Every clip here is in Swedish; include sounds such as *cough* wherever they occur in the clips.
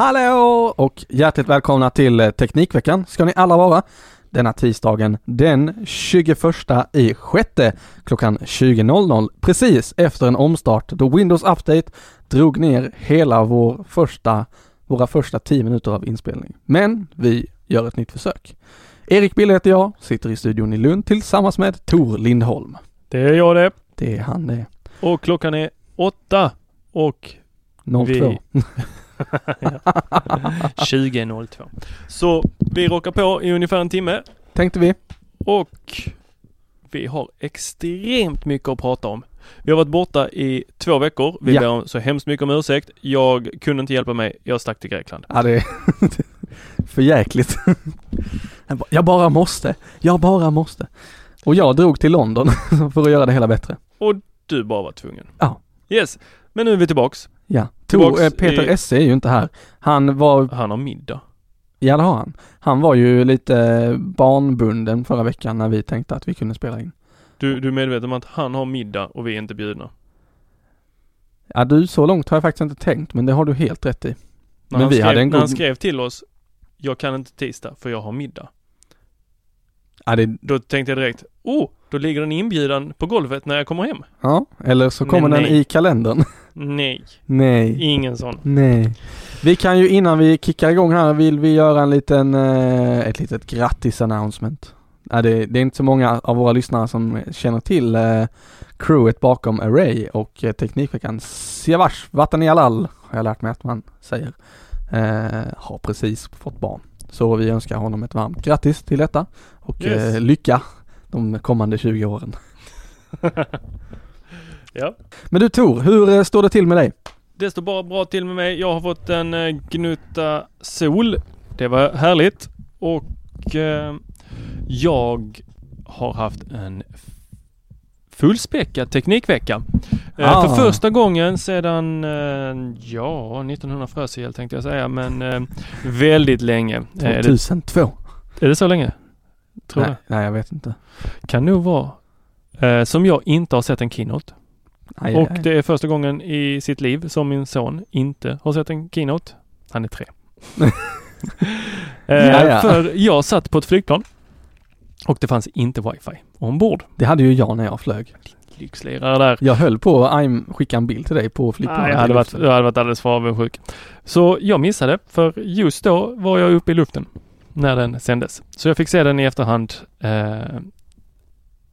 Hallå och hjärtligt välkomna till eh, Teknikveckan ska ni alla vara. Denna tisdagen den 21 i sjätte klockan 20.00 precis efter en omstart då Windows Update drog ner hela vår första, våra första 10 minuter av inspelning. Men vi gör ett nytt försök. Erik Bille heter jag, sitter i studion i Lund tillsammans med Tor Lindholm. Det är jag det. Det är han det. Och klockan är åtta och 02. Vi- *laughs* *laughs* 20.02. Så vi rockar på i ungefär en timme Tänkte vi. och vi har extremt mycket att prata om. Vi har varit borta i två veckor. Vi Ja. ber om så hemskt mycket om ursäkt. Jag kunde inte hjälpa mig. Jag stack till Grekland. Ja det är *laughs* för jäkligt. Jag bara- Jag bara måste. Jag bara måste. Och jag drog till London *laughs* för att göra det hela bättre. Och du bara var tvungen. Ja. Yes. Men nu är vi tillbaks. Ja. Tor, eh, Peter i- Esse är ju inte här. Han var, Han har middag. ja det har han. Han var ju lite barnbunden förra veckan när vi tänkte att vi kunde spela in. Du, du är medveten om att han har middag och vi är inte bjudna? Ja du, så långt har jag faktiskt inte tänkt men det har du helt rätt i. När, Men han, vi skrev, hade en när han god- skrev till oss Jag kan inte tisdag för jag har middag. Ja, det, Då tänkte jag direkt Oh, då ligger en inbjudan på golvet när jag kommer hem. ja eller så Men kommer den nej. i kalendern. *laughs* Nej, nej. ingen sån. Nej. Vi kan ju innan vi kickar igång här vill vi göra en liten, eh, ett litet grattis announcement. Ja, det, det är inte så många av våra lyssnare som känner till eh, crewet bakom Array och eh, Teknikveckan. Siavash Vatanialal har jag lärt mig att man säger. Eh, har precis fått barn. Så vi önskar honom ett varmt grattis till detta och Yes. eh, lycka de kommande 20 åren. *laughs* Ja. Men du Tor, hur eh, står det till med dig? Det står bara bra till med mig. Jag har fått en eh, gnutta sol. Det var härligt. Och eh, jag har haft en fullspäckad teknikvecka. Eh, Ah. För första gången sedan, ja, 1900 frösel tänkte jag säga, men väldigt länge. Eh, är, det, 2002? är det så länge? Tror nej, nej, jag vet inte. jag. Kan nog vara. Som jag inte har sett en keynote. Aj, Och aj, det är första gången i sitt liv som min son inte har sett en keynote. Han är tre. *laughs* eh, Ja, ja. För jag satt på ett flygplan och det fanns inte wifi ombord. Det hade ju jag när jag flög. Lyxlirare där. Jag höll på att skicka en bild till dig på flygplanet. Nej, jag, hade varit, jag hade varit alldeles för avundsjuk. Så jag missade, för just då var jag uppe i luften när den sändes. Så jag fick se den i efterhand eh,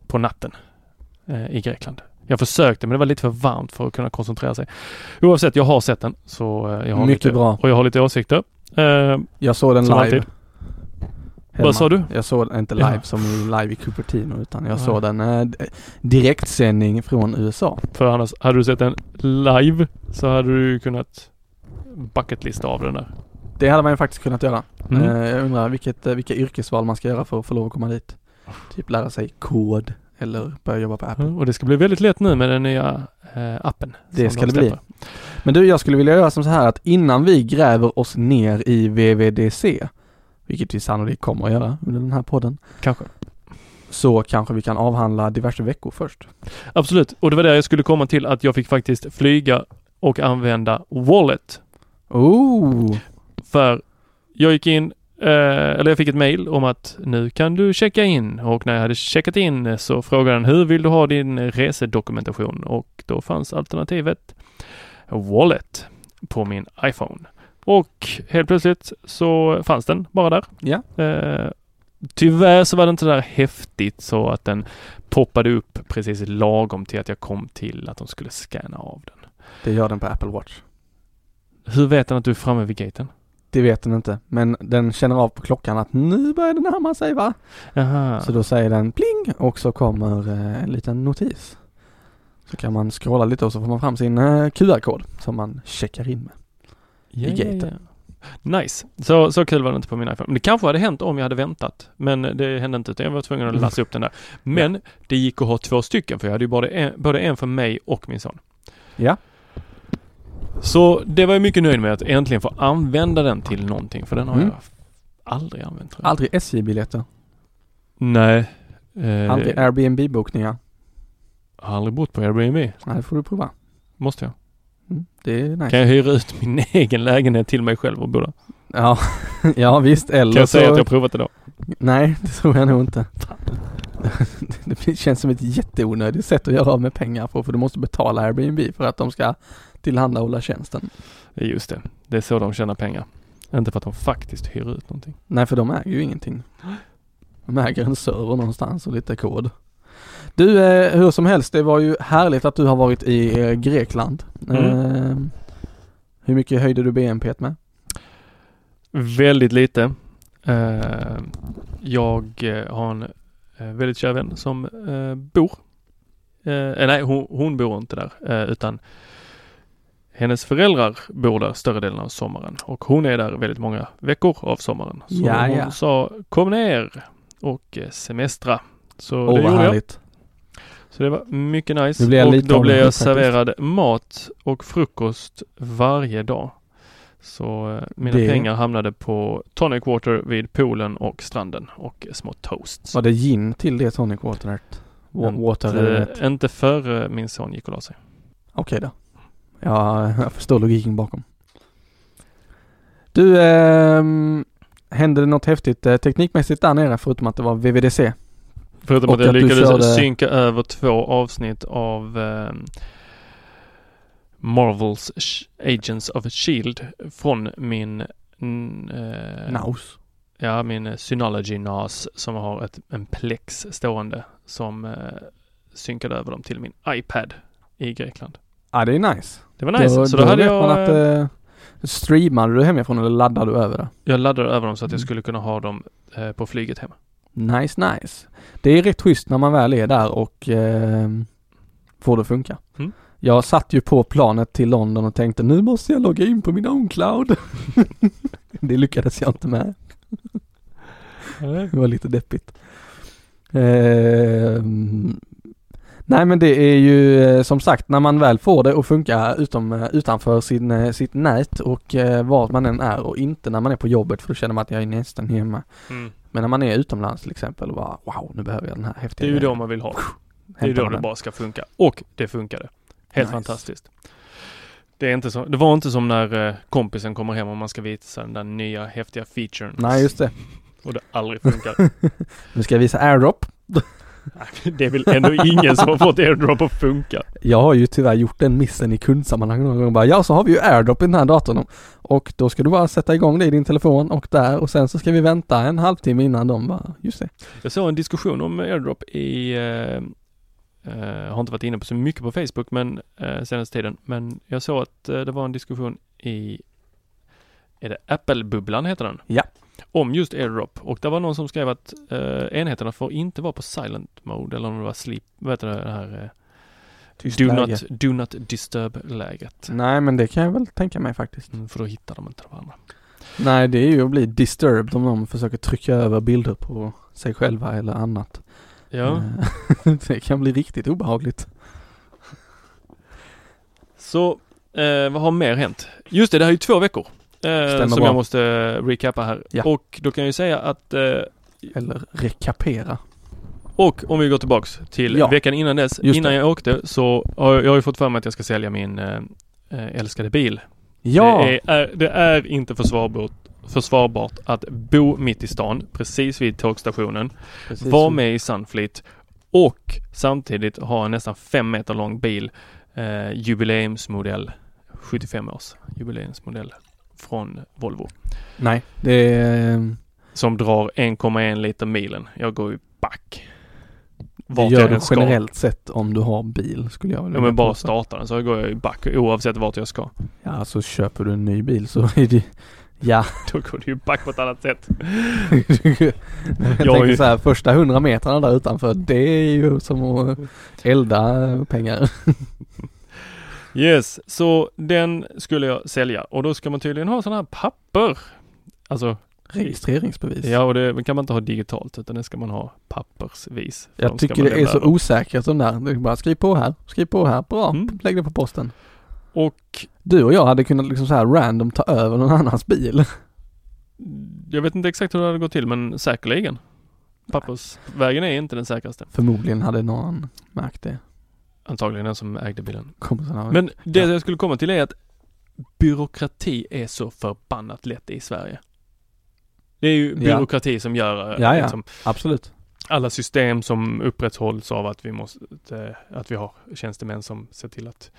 på natten eh, i Grekland. Jag försökte men det var lite för varmt för att kunna koncentrera sig. Oavsett, jag har sett den så eh, jag har Mycket lite, bra. Och jag har lite åsikter. Eh, Jag såg den live. alltid. Vad sa du? Jag såg inte live Ja. som live i Cupertino utan jag Nej. såg den eh, direktsändning från USA. för annars, hade du sett den live så hade du kunnat bucketlista av den där. Det hade man ju faktiskt kunnat göra. Mm. Eh, jag undrar vilket, eh, vilka yrkesval man ska göra för att få lov att komma dit. Typ lära sig kod eller börja jobba på Apple. Ja, Och det ska bli väldigt lätt nu med den nya eh, appen. Det ska de det bli. Men du, jag skulle vilja göra som så här att innan vi gräver oss ner i VVDC, vilket vi sannolikt kommer att göra under den här podden, Kanske. så kanske vi kan avhandla diverse veckor först. Absolut. Och det var där jag skulle komma till att jag fick faktiskt flyga och använda Wallet. Oh! För jag gick in, eh, eller jag fick ett mail om att nu kan du checka in och när jag hade checkat in så frågade den hur vill du ha din resedokumentation och då fanns alternativet Wallet på min iPhone. Och helt plötsligt så fanns den bara där. Ja. Eh, tyvärr så var det inte där häftigt så att den poppade upp precis lagom till att jag kom till att de skulle scanna av den. Det gör den på Apple Watch. Hur vet den att du är framme vid gaten? Det vet den inte, men den känner av på klockan att nu börjar den närma sig va? Jaha. Så då säger den pling och så kommer eh, en liten notis. Så kan man scrolla lite och så får man fram sin eh, QR-kod som man checkar in med. Ja, i ja, gaten. ja. Nice. Så, så kul var det inte på min iPhone. Men det kanske hade hänt om jag hade väntat. Men det hände inte utan jag var tvungen att Mm. lassa upp den där. Men det gick att ha två stycken för jag hade ju både en, både en för mig och min son. Ja. Så det var jag mycket nöjd med att äntligen få använda den till någonting för den har Mm. jag aldrig använt tror jag. Aldrig SJ-biljetter. Nej. Eh, Aldrig Airbnb-bokningar. har aldrig bott på Airbnb. Nej, det får du prova. Måste jag. Mm, det är nice. Kan jag hyra ut min *laughs* egen lägenhet till mig själv och bo där? Ja, *laughs* ja visst. Eller Kan jag så... säga att jag har provat det då? Nej, det tror jag nog inte. *laughs* det känns som ett jätteonödigt sätt att göra av med pengar på för du måste betala Airbnb för att de ska tillhandahålla tjänsten. Just det. Det är så de tjänar pengar. Inte för att de faktiskt hyr ut någonting. Nej, för de äger ju ingenting. De äger en server någonstans och lite kod. Du, eh, hur som helst, det var ju härligt att du har varit i eh, Grekland. Mm. Eh, hur mycket höjde du BNP med? Väldigt lite. Eh, jag eh, har en eh, väldigt kär vän som eh, bor. Nej, hon, hon bor inte där utan hennes föräldrar bor där större delen av sommaren och hon är där väldigt många veckor av sommaren. Så Ja, hon ja. sa kom ner och eh, semestra. Så Åh, det vad gjorde jag. härligt. Så det var mycket nice. Jag och då blev jag faktiskt. serverad mat och frukost varje dag. Så eh, mina Det- pengar hamnade på tonic water vid poolen och stranden och små toasts. Var det gin till det tonic wateret? Wa- Water inte, inte före min son gick och la sig. Okej då. Ja, jag förstår logiken bakom. Du, ehm, hände det något häftigt eh, teknikmässigt där nere förutom att det var VVDC? Förutom att jag lyckades körde- synka över två avsnitt av eh, Marvels Agents of Shield från min eh, Naus. Ja, min eh, Synology NAS som har ett, en plex stående som eh, synkade över dem till min iPad i Grekland. Ja, det är nice. Det var nice. Då, så då, hade vet jag, man att eh, eh, Streamade du hemifrån eller laddade du över det? jag laddade över dem så att jag Mm. skulle kunna ha dem eh, på flyget hem. Nice, nice. Det är rätt schysst när man väl är där och eh, får det funka. Mm. Jag satt ju på planet till London och tänkte nu måste jag logga in på min OwnCloud. *laughs* det lyckades jag inte med. Det var lite deppigt. Ehm, nej men det är ju eh, som sagt när man väl får det att funka utom, eh, utanför sin, eh, sitt nät och eh, vart man än är och inte när man är på jobbet för då känner man att jag är nästan hemma. Mm. Men när man är utomlands till exempel och bara wow nu behöver jag den här Det häftiga är ju grejen." då man vill ha det. Det är Hämtar då det den. bara ska funka. Och det funkade. Helt Nice. fantastiskt. Det, är inte så, det var inte som när kompisen kommer hem och man ska visa den där nya häftiga featuren. Nej just det. Och det aldrig funkar. *laughs* Nu ska jag visa airdrop. Det är väl ändå ingen som har fått airdrop att funka. Jag har ju tyvärr gjort den missen i kundsammanhang någon gång bara ja så har vi ju airdrop i den här datorn och då ska du bara sätta igång det i din telefon och där och sen så ska vi vänta en halvtimme innan de bara just det. Jag såg en diskussion om airdrop i, eh, eh, har inte varit inne på så mycket på Facebook men eh, senaste tiden. Men jag såg att eh, det var en diskussion i, är det Apple-bubblan heter den? Ja. Om just AirDrop och det var någon som skrev att eh, enheterna får inte vara på silent mode eller om det var sleep, vad heter det, här eh, Tyst do, läge. not, do not disturb-läget. Nej men det kan jag väl tänka mig faktiskt. Mm, för då hittar de inte varandra. Nej det är ju att bli disturbed om de försöker trycka över bilder på sig själva eller annat. Ja, Eh, *laughs* det kan bli riktigt obehagligt. så eh, vad har mer hänt? Just det, det här är ju två veckor. Eh, som bra. jag måste eh, recappa här. Ja. Och då kan jag ju säga att eh, Eller rekapera. Och om vi går tillbaks till Ja. veckan innan dess. Just innan det. jag åkte så har jag, jag har ju fått för mig att jag ska sälja min älskade bil. Ja! Det, är, är, det är inte försvarbart, försvarbart att bo mitt i stan, precis vid tågstationen, precis. vara med i Sunfleet och samtidigt ha en nästan fem meter lång bil, eh, jubileumsmodell, 75 års jubileumsmodell från Volvo. Nej, det är... Som drar 1,1 liter milen. Jag går ju back. Det Vart gör jag du ska. generellt sett om du har bil skulle jag vilja Ja men bara påstå. starta den så går jag ju back oavsett vart jag ska. Ja, så köper du en ny bil så är det... Ja. *laughs* Då går det ju back på ett annat sätt. *laughs* jag Jag tänker ju- så här, första hundra metrarna där utanför, det är ju som att elda pengar. *laughs* Yes, så den skulle jag sälja och då ska man tydligen ha sådana här papper. Alltså, Registreringsbevis. ja och det kan man inte ha digitalt utan det ska man ha pappersvis. Jag tycker det är så över. osäkert de där. Är bara skriv på här, skriv på här, bra, Mm. lägg det på posten. Och Du och jag hade kunnat liksom så här random ta över någon annans bil. jag vet inte exakt hur det hade gått till men säkerligen. Pappersvägen är inte den säkraste. Förmodligen hade någon märkt det. Antagligen den som ägde bilen. Kompisarna. Men det Ja. jag skulle komma till är att byråkrati är så förbannat lätt i Sverige. Det är ju Ja. byråkrati som gör eh, Ja, ja. Liksom, Absolut. alla system som upprätthålls av att vi måste, eh, att vi har tjänstemän som ser till att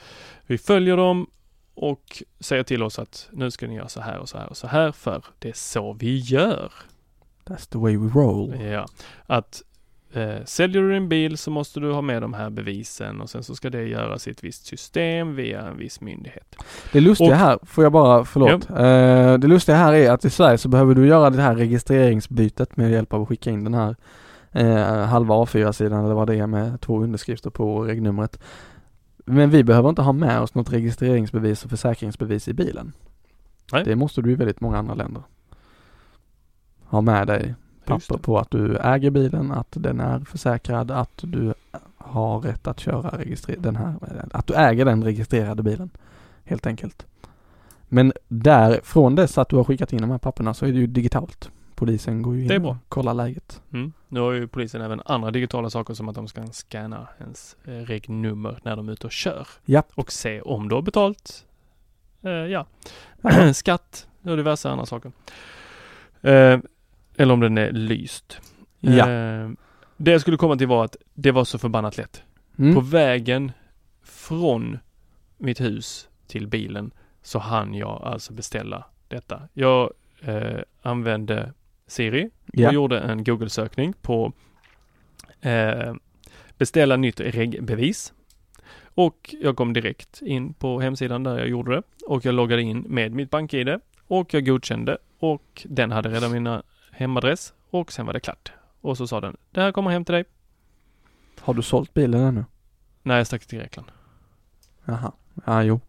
vi följer dem och säger till oss att nu ska ni göra så här och så här och så här för det är så vi gör. That's the way we roll. Ja, att eh, säljer du en bil så måste du ha med de här bevisen och sen så ska det göras i ett visst system via en viss myndighet. Det lustiga Och- här, får jag bara, förlåt. Eh, det lustiga här är att i Sverige så behöver du göra det här registreringsbytet med hjälp av att skicka in den här eh, halva A4-sidan eller vad det är med två underskrifter på regnumret. Men vi behöver inte ha med oss något registreringsbevis och försäkringsbevis i bilen. Nej. Det måste du i väldigt många andra länder. Ha med dig papper på att du äger bilen, att den är försäkrad, att du har rätt att köra den här, att du äger den registrerade bilen. Helt enkelt. Men där, från dess att du har skickat in de här papperna så är det ju digitalt. Polisen går ju in och kollar läget. Mm. Nu har ju polisen även andra digitala saker som att de ska scanna ens eh, regnummer när de är ute och kör. Ja. Och se om du har betalt, eh, Ja. *clears throat* skatt och diverse andra saker. Eh, eller om den är lyst. Ja. Eh, det jag skulle komma till var att det var så förbannat lätt. Mm. På vägen från mitt hus till bilen så hann jag alltså beställa detta. Jag eh, använde Siri Ja. och gjorde en Google-sökning på eh, beställa nytt regbevis. Och jag kom direkt in på hemsidan där jag gjorde det och jag loggade in med mitt bank-id och jag godkände och den hade redan min hemadress och sen var det klart. Och så sa den, det här kommer hem till dig. Har du sålt bilen ännu? när jag stack till Grekland. Jaha. Ja, jo.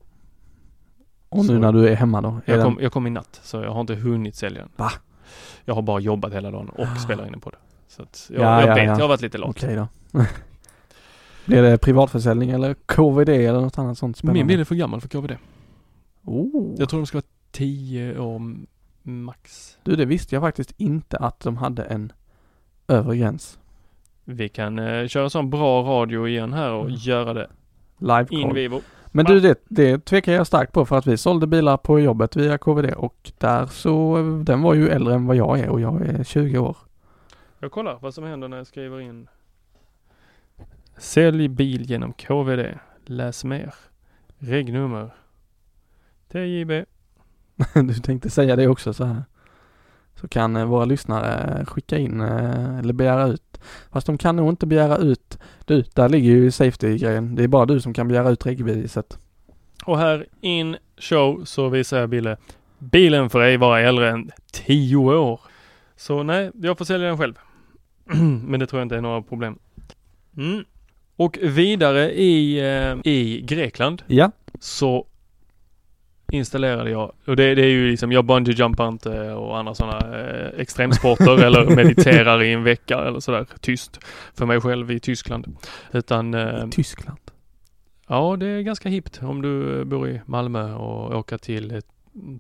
Och nu Så- när du är hemma då? Är Jag kom, jag kom i natt, så jag har inte hunnit sälja den. Va? Jag har bara jobbat hela dagen och Ah. spelar in på det. Så att jag, Ja, jag ja, vet, ja. jag har varit lite lat. Okej då. *laughs* Blir det privatförsäljning eller KVD eller något annat sånt spännande? Min bil är för gammal för KVD. Oh. Jag tror de ska vara 10 år max. Du, det visste jag faktiskt inte att de hade en övre gräns. Vi kan eh, köra sån bra radio igen här och Mm. göra det Live in vivo. Men du, det, det tvekar jag starkt på för att vi sålde bilar på jobbet via KVD och där så, den var ju äldre än vad jag är och jag är 20 år. Jag kollar vad som händer när jag skriver in Sälj bil genom KVD. Läs mer. Regnummer. TJB. *laughs* Du tänkte säga det också så här. så kan eh, våra lyssnare skicka in eh, eller begära ut. Fast de kan nog inte begära ut. Du, där ligger ju safety-grejen. Det är bara du som kan begära ut regelbeviset. Och här in show så visar jag Bille. Bilen får ej vara äldre än 10 år. Så nej, jag får sälja den själv. *clears throat* Men det tror jag inte är några problem. Mm. Och vidare i, eh, i Grekland Ja, så installerade jag, och det, det är ju liksom, jag bungee jumpar inte och andra sådana eh, extremsporter *laughs* eller mediterar i en vecka eller sådär tyst för mig själv i Tyskland. Utan eh, Tyskland. Ja, det är ganska hippt om du bor i Malmö och åker till eh,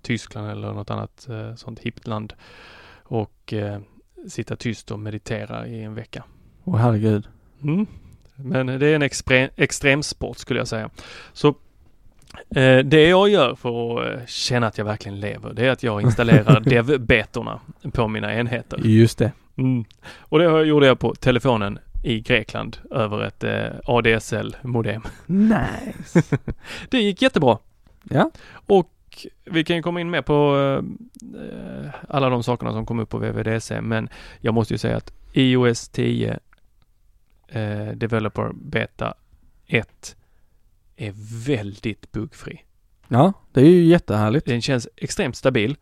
Tyskland eller något annat eh, sånt hippt land och eh, sitta tyst och meditera i en vecka. Åh herregud. Mm. Men det är en extre- extremsport skulle jag säga. Så det jag gör för att eh, känna att jag verkligen lever, det är att jag installerar *laughs* dev-betorna på mina enheter. Just det. Mm. Och det gjorde jag på telefonen i Grekland över ett eh, ADSL-modem. Nice. *laughs* Det gick jättebra. Ja. Och vi kan ju komma in mer på eh, alla de sakerna som kom upp på VVDC, men jag måste ju säga att iOS 10 eh, Developer Beta 1 är väldigt buggfri. Ja, det är ju jättehärligt. Den känns extremt stabil.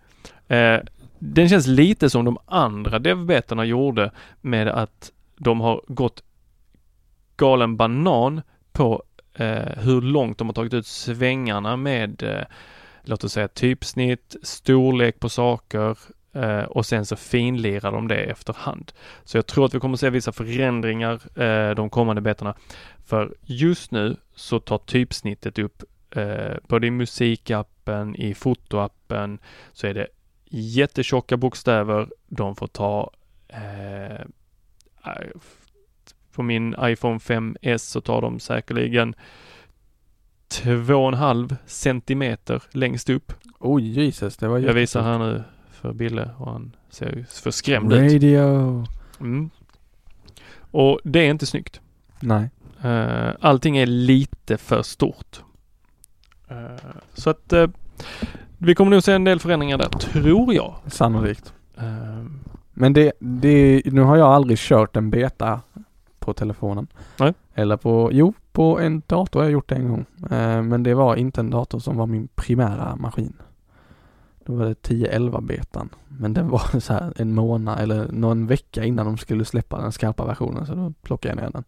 Eh, den känns lite som de andra devbetorna gjorde med att de har gått galen banan på eh, hur långt de har tagit ut svängarna med eh, låt oss säga typsnitt, storlek på saker eh, och sen så finlirar de det efterhand. Så jag tror att vi kommer att se vissa förändringar eh, de kommande betorna. För just nu så tar typsnittet upp eh, både i musikappen, i fotoappen så är det jättetjocka bokstäver. De får ta på min iPhone 5S så tar de säkerligen 2,5 centimeter längst upp. Oj Jesus, det var Jag visar här nu för Bille och han ser ju för skrämd ut. Radio. Mm. Och det är inte snyggt. Nej. Uh, allting är lite för stort. Uh, så att uh, vi kommer nog se en del förändringar där, tror jag. Sannolikt. Men det, det, nu har jag aldrig kört en beta på telefonen. Nej. Eller på, jo, på en dator har jag gjort det en gång. Men det var inte en dator som var min primära maskin. Då var det 10-11 betan. Men den var så här en månad eller någon vecka innan de skulle släppa den skarpa versionen så då plockade jag ner den.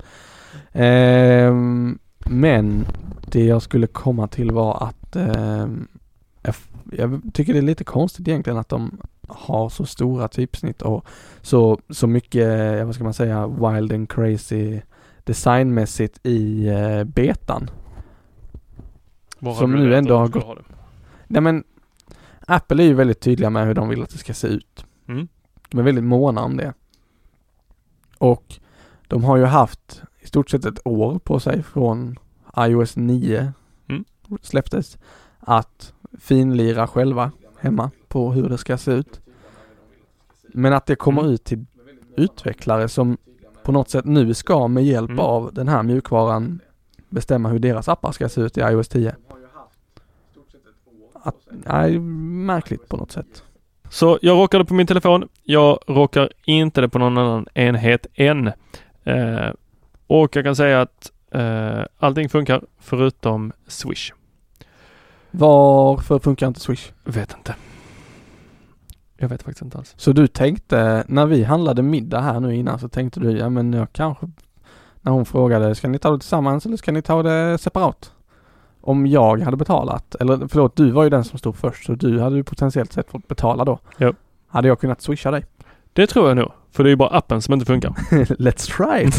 Ehm, men det jag skulle komma till var att ehm, jag, tycker det är lite konstigt egentligen att de har så stora typsnitt och så, så mycket, vad ska man säga, wild and crazy designmässigt i eh, betan. var Som nu ändå har gått-? Nej men Apple är ju väldigt tydliga med hur de vill att det ska se ut. Mm. De är väldigt måna om det. Och de har ju haft i stort sett ett år på sig från iOS 9 Mm. släpptes att finlira själva hemma på hur det ska se ut. Men att det kommer Mm. ut till utvecklare som på något sätt nu ska med hjälp Mm. av den här mjukvaran bestämma hur deras appar ska se ut i iOS 10. Att, nej, märkligt på något sätt. Så jag rockar det på min telefon. Jag rockar inte det på någon annan enhet än. Eh, och jag kan säga att eh, allting funkar förutom Swish. Varför funkar inte Swish? Vet inte. Jag vet faktiskt inte alls. Så du tänkte, när vi handlade middag här nu innan så tänkte du, ja men jag kanske, när hon frågade, ska ni ta det tillsammans eller ska ni ta det separat? Om jag hade betalat, eller förlåt, du var ju den som stod först så du hade ju potentiellt sett fått betala då. Ja. Hade jag kunnat swisha dig? Det tror jag nog. För det är ju bara appen som inte funkar. *laughs* Let's try it!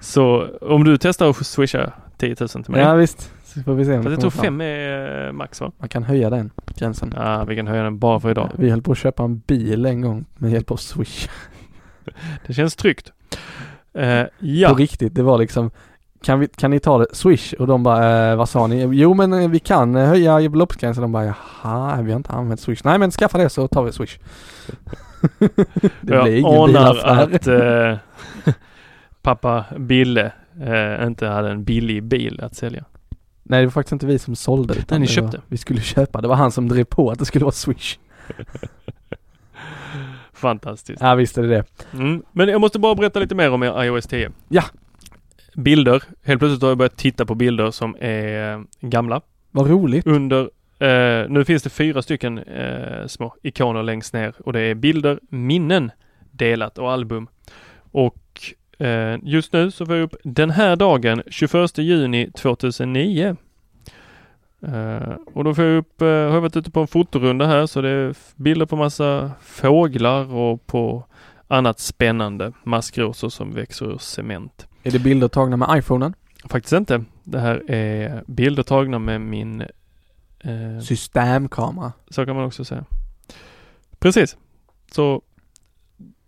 *laughs* Så om du testar att swisha 10 000 till mig. ja visst, så får vi se om det jag tror fem är eh, max va? Man kan höja den gränsen. Ja, vi kan höja den bara för idag. Vi höll på att köpa en bil en gång med hjälp av swish. *laughs* Det känns tryggt. På ja, riktigt, det var liksom kan, vi, kan ni ta det swish? Och de bara, eh, vad sa ni? Jo men eh, vi kan eh, höja beloppsgränsen. De bara, jaha, vi har inte använt swish. Nej men skaffa det så tar vi swish. *laughs* det jag blir ingen bilaffär. att eh, pappa Bille eh, inte hade en billig bil att sälja. Nej det var faktiskt inte vi som sålde utan Nej, ni köpte. Var, vi skulle köpa. Det var han som drev på att det skulle vara swish. *laughs* Fantastiskt. Ja visst är det det. Mm. Men jag måste bara berätta lite mer om iOS 10. Ja. Bilder. Helt plötsligt har jag börjat titta på bilder som är eh, gamla. Vad roligt. Under, eh, nu finns det fyra stycken eh, små ikoner längst ner och det är bilder, minnen, delat och album. Och eh, just nu så får jag upp den här dagen, 21 juni 2009. Eh, och då får jag upp, har jag varit ute på en fotorunda här så det är bilder på massa fåglar och på annat spännande maskrosor som växer ur cement. Är det bilder tagna med iPhonen? Faktiskt inte. Det här är bilder tagna med min eh, Systemkamera. så kan man också säga. Precis. Så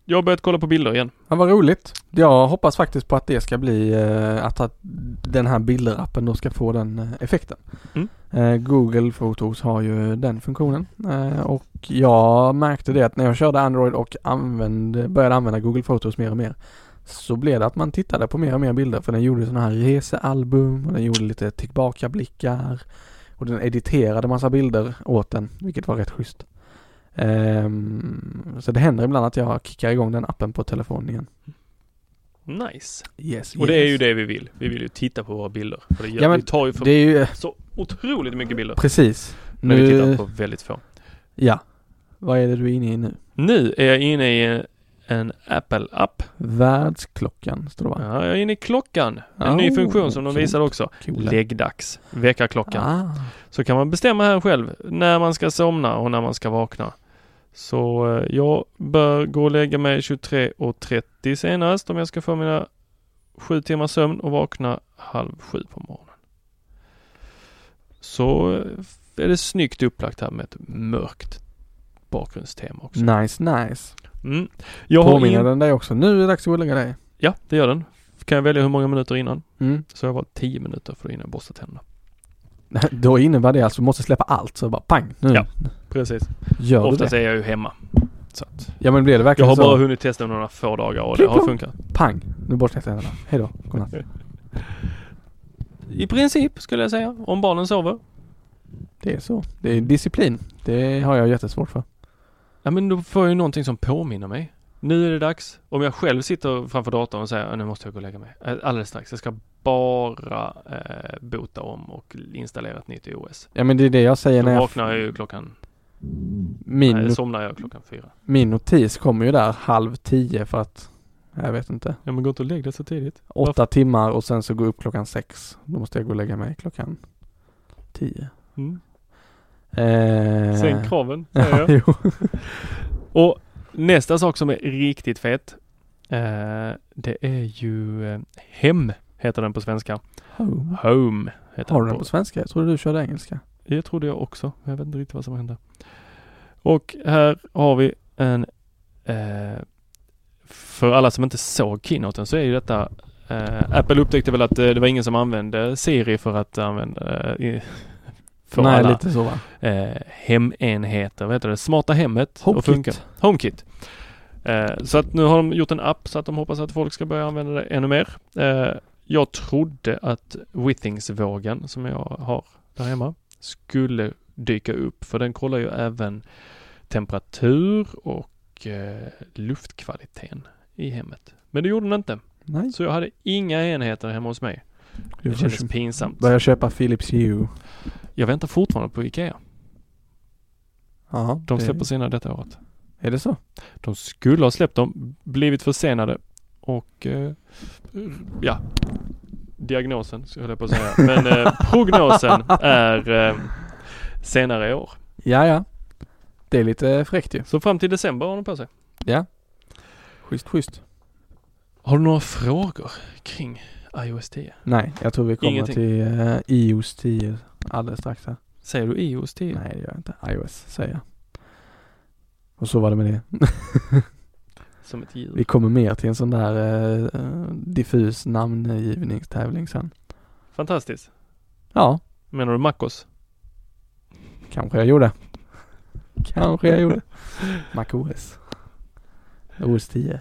jag har börjat kolla på bilder igen. Ja, vad roligt. Jag hoppas faktiskt på att det ska bli, eh, att, att den här bilderappen då ska få den eh, effekten. Mm. Eh, Google Photos har ju den funktionen och jag märkte det att när jag körde Android och använde, började använda Google Photos mer och mer så blev det att man tittade på mer och mer bilder för den gjorde sådana här resealbum och den gjorde lite tillbakablickar och den editerade massa bilder åt den vilket var rätt schysst. Ehm, så det händer ibland att jag kickar igång den appen på telefonen igen. Nice. Yes, Och det är ju det vi vill. Vi vill ju titta på våra bilder. För det, gör, Ja, men vi tar ju för Det är ju så otroligt mycket bilder. precis. Men vi tittar Nu, på väldigt få. ja. Vad är det du är inne i nu? Nu är jag inne i en Apple-app. Världsklockan står det va? Ja, jag är inne i klockan. En ny Oh, funktion som de visade också. Coola. Läggdags. Väckarklockan. Ah, Så kan man bestämma här själv när man ska somna och när man ska vakna. Så eh, jag bör gå och lägga mig 23.30 senast om jag ska få mina sju timmars sömn och vakna halv sju på morgonen. Så eh, är det snyggt upplagt här med ett mörkt bakgrundstema också. nice, nice. Mm. Jag har Påminner in... den dig också? Nu är det dags att gå och lägga dig. Ja, det gör den. Kan jag välja hur många minuter innan? Mm. Så jag var 10 minuter för innan jag borstar tänderna. *laughs* Då innebär det alltså att du måste släppa allt så bara pang nu. Ja. Precis. Gör Oftast det? är jag ju hemma. Så att Ja men blir det jag verkligen har så? bara hunnit testa några få dagar och det Klick, har funkat. Pang! Nu borstar jag tänderna. Hejdå, godnatt. I princip skulle jag säga. Om barnen sover. Det är så. Det är disciplin. Det har jag jättesvårt för. Ja men då får jag ju någonting som påminner mig. Nu är det dags. Om jag själv sitter framför datorn och säger "Ah, nu måste jag gå och lägga mig. Alldeles strax. Jag ska bara eh, bota om och installera ett nytt iOS. Ja men det är det jag säger Då när jag... vaknar jag ju klockan, Min, nej, somnar jag klockan fyra. min notis kommer ju där halv tio för att jag vet inte. Ja men gå inte och lägg dig så tidigt. Åtta timmar och sen så gå upp klockan sex. Då måste jag gå och lägga mig klockan tio. Mm. Eh, Sänk kraven, *laughs* säger Ja, jag. *laughs* Och nästa sak som är riktigt fet. Eh, det är ju eh, Hem, heter den på svenska. Home. Home heter Har du den den på svenska? Jag trodde du körde engelska. Det trodde jag också. men Jag vet inte riktigt vad som hände. Och här har vi en eh, för alla som inte såg keynoten så är ju detta eh, Apple upptäckte väl att eh, det var ingen som använde Siri för att använda eh, för Nej, alla lite så va? eh, hemenheter, vad heter det, smarta hemmet HomeKit. HomeKit. Eh, så att nu har de gjort en app så att de hoppas att folk ska börja använda det ännu mer. Eh, jag trodde att Withings-vågen som jag har där hemma skulle dyka upp för den kollar ju även temperatur och eh, luftkvaliteten i hemmet. Men det gjorde den inte. Nej. Så jag hade inga enheter hemma hos mig. Det kändes pinsamt. Börja köpa Philips Hue. Jag väntar fortfarande på IKEA. Ja, De det- släpper sina detta året. Är det så? De skulle ha släppt dem, blivit försenade och eh, ja, diagnosen skulle jag på att säga. Men eh, *laughs* prognosen är eh, senare i år. Ja, ja. Det är lite fräckt ju. Så fram till december har de på sig. Ja. Schysst, schysst. Har du några frågor kring iOS 10? Nej, jag tror vi kommer Ingenting. till uh, iOS 10 alldeles strax här. Säger du iOS 10? Nej, det gör jag inte. iOS säger jag. Och så var det med det. *laughs* Som ett djur. Vi kommer mer till en sån där eh, diffus namngivningstävling sen. Fantastiskt. Ja, Menar du MacOS? kanske jag gjorde. Kanske jag gjorde. MacOS. OS 10.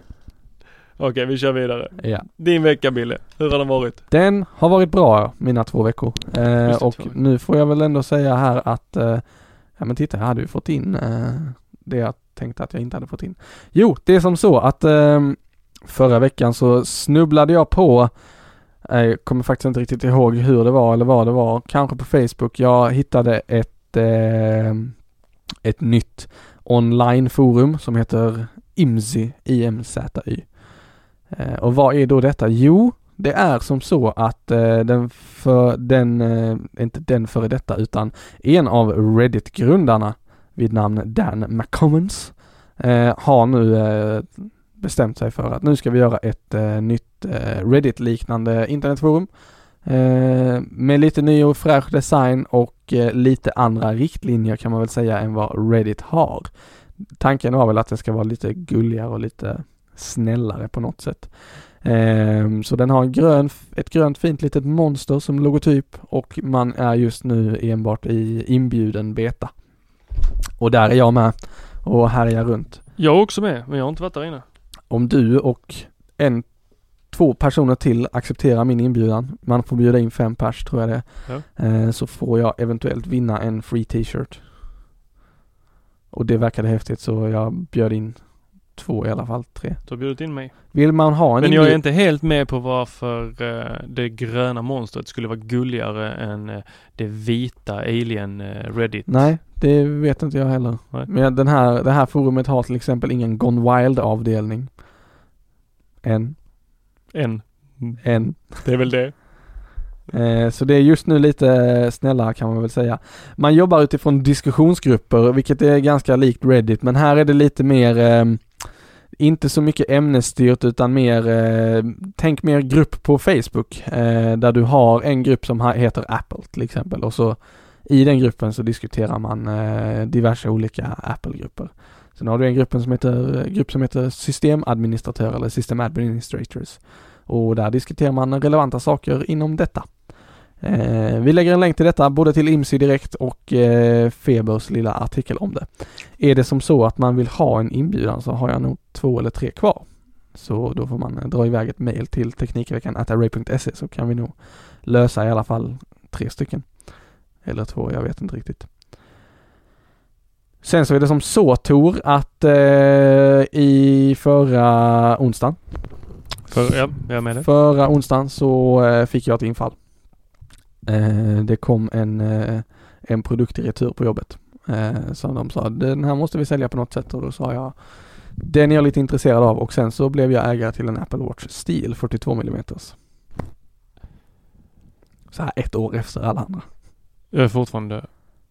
Okej, vi kör vidare. Ja. Din vecka Bille, hur har den varit? Den har varit bra mina två veckor. Eh, och två nu får jag väl ändå säga här att, eh, ja men titta jag hade ju fått in eh, det att tänkte att jag inte hade fått in. Jo, det är som så att eh, förra veckan så snubblade jag på jag kommer faktiskt inte riktigt ihåg hur det var eller vad det var. Kanske på Facebook. Jag hittade ett, eh, ett nytt onlineforum som heter IMZY, IMZY. Eh, och vad är då detta? Jo, det är som så att eh, den för den, eh, inte den före detta utan en av Reddit-grundarna vid namn Dan McCommons har nu bestämt sig för att nu ska vi göra ett nytt Reddit-liknande internetforum med lite ny och fräsch design och lite andra riktlinjer kan man väl säga än vad Reddit har. Tanken var väl att det ska vara lite gulligare och lite snällare på något sätt. Eh, så den har en grön, ett grönt fint litet monster som logotyp och man är just nu enbart i inbjuden beta. Och där är jag med och härjar runt. Jag är också med, men jag har inte varit där inne. Om du och en, två personer till accepterar min inbjudan, man får bjuda in fem pers tror jag det är, eh, så får jag eventuellt vinna en free t-shirt. Och det verkade häftigt så jag bjöd in två i alla fall, tre. Du har bjudit in mig. Vill man ha en Men jag är inte helt med på varför eh, det gröna monstret skulle vara gulligare än eh, det vita alien eh, Reddit. Nej, det vet inte jag heller. Nej. Men den här, det här forumet har till exempel ingen Gone Wild avdelning. Än. En. Än. Det är väl det. *laughs* Så det är just nu lite snällare kan man väl säga. Man jobbar utifrån diskussionsgrupper, vilket är ganska likt Reddit, men här är det lite mer eh, inte så mycket ämnesstyrt utan mer, eh, tänk mer grupp på Facebook, eh, där du har en grupp som heter Apple till exempel och så i den gruppen så diskuterar man eh, diverse olika Apple-grupper. Sen har du en eh, grupp som heter, grupp som heter systemadministratör eller system administrators. Och där diskuterar man relevanta saker inom detta. Eh, vi lägger en länk till detta både till IMSI direkt och eh, Febers lilla artikel om det. Är det som så att man vill ha en inbjudan så har jag nog två eller tre kvar. Så då får man eh, dra iväg ett mail till Teknikveckan array.se så kan vi nog lösa i alla fall tre stycken. Eller två, jag vet inte riktigt. Sen så är det som så Tor att eh, i förra onsdagen För, ja, jag med. Förra onsdagen så eh, fick jag ett infall. Eh, det kom en, eh, en produkt i retur på jobbet. Eh, som de sa, den här måste vi sälja på något sätt och då sa jag den är jag lite intresserad av och sen så blev jag ägare till en Apple Watch Steel 42 mm. Så här ett år efter alla andra. Jag är fortfarande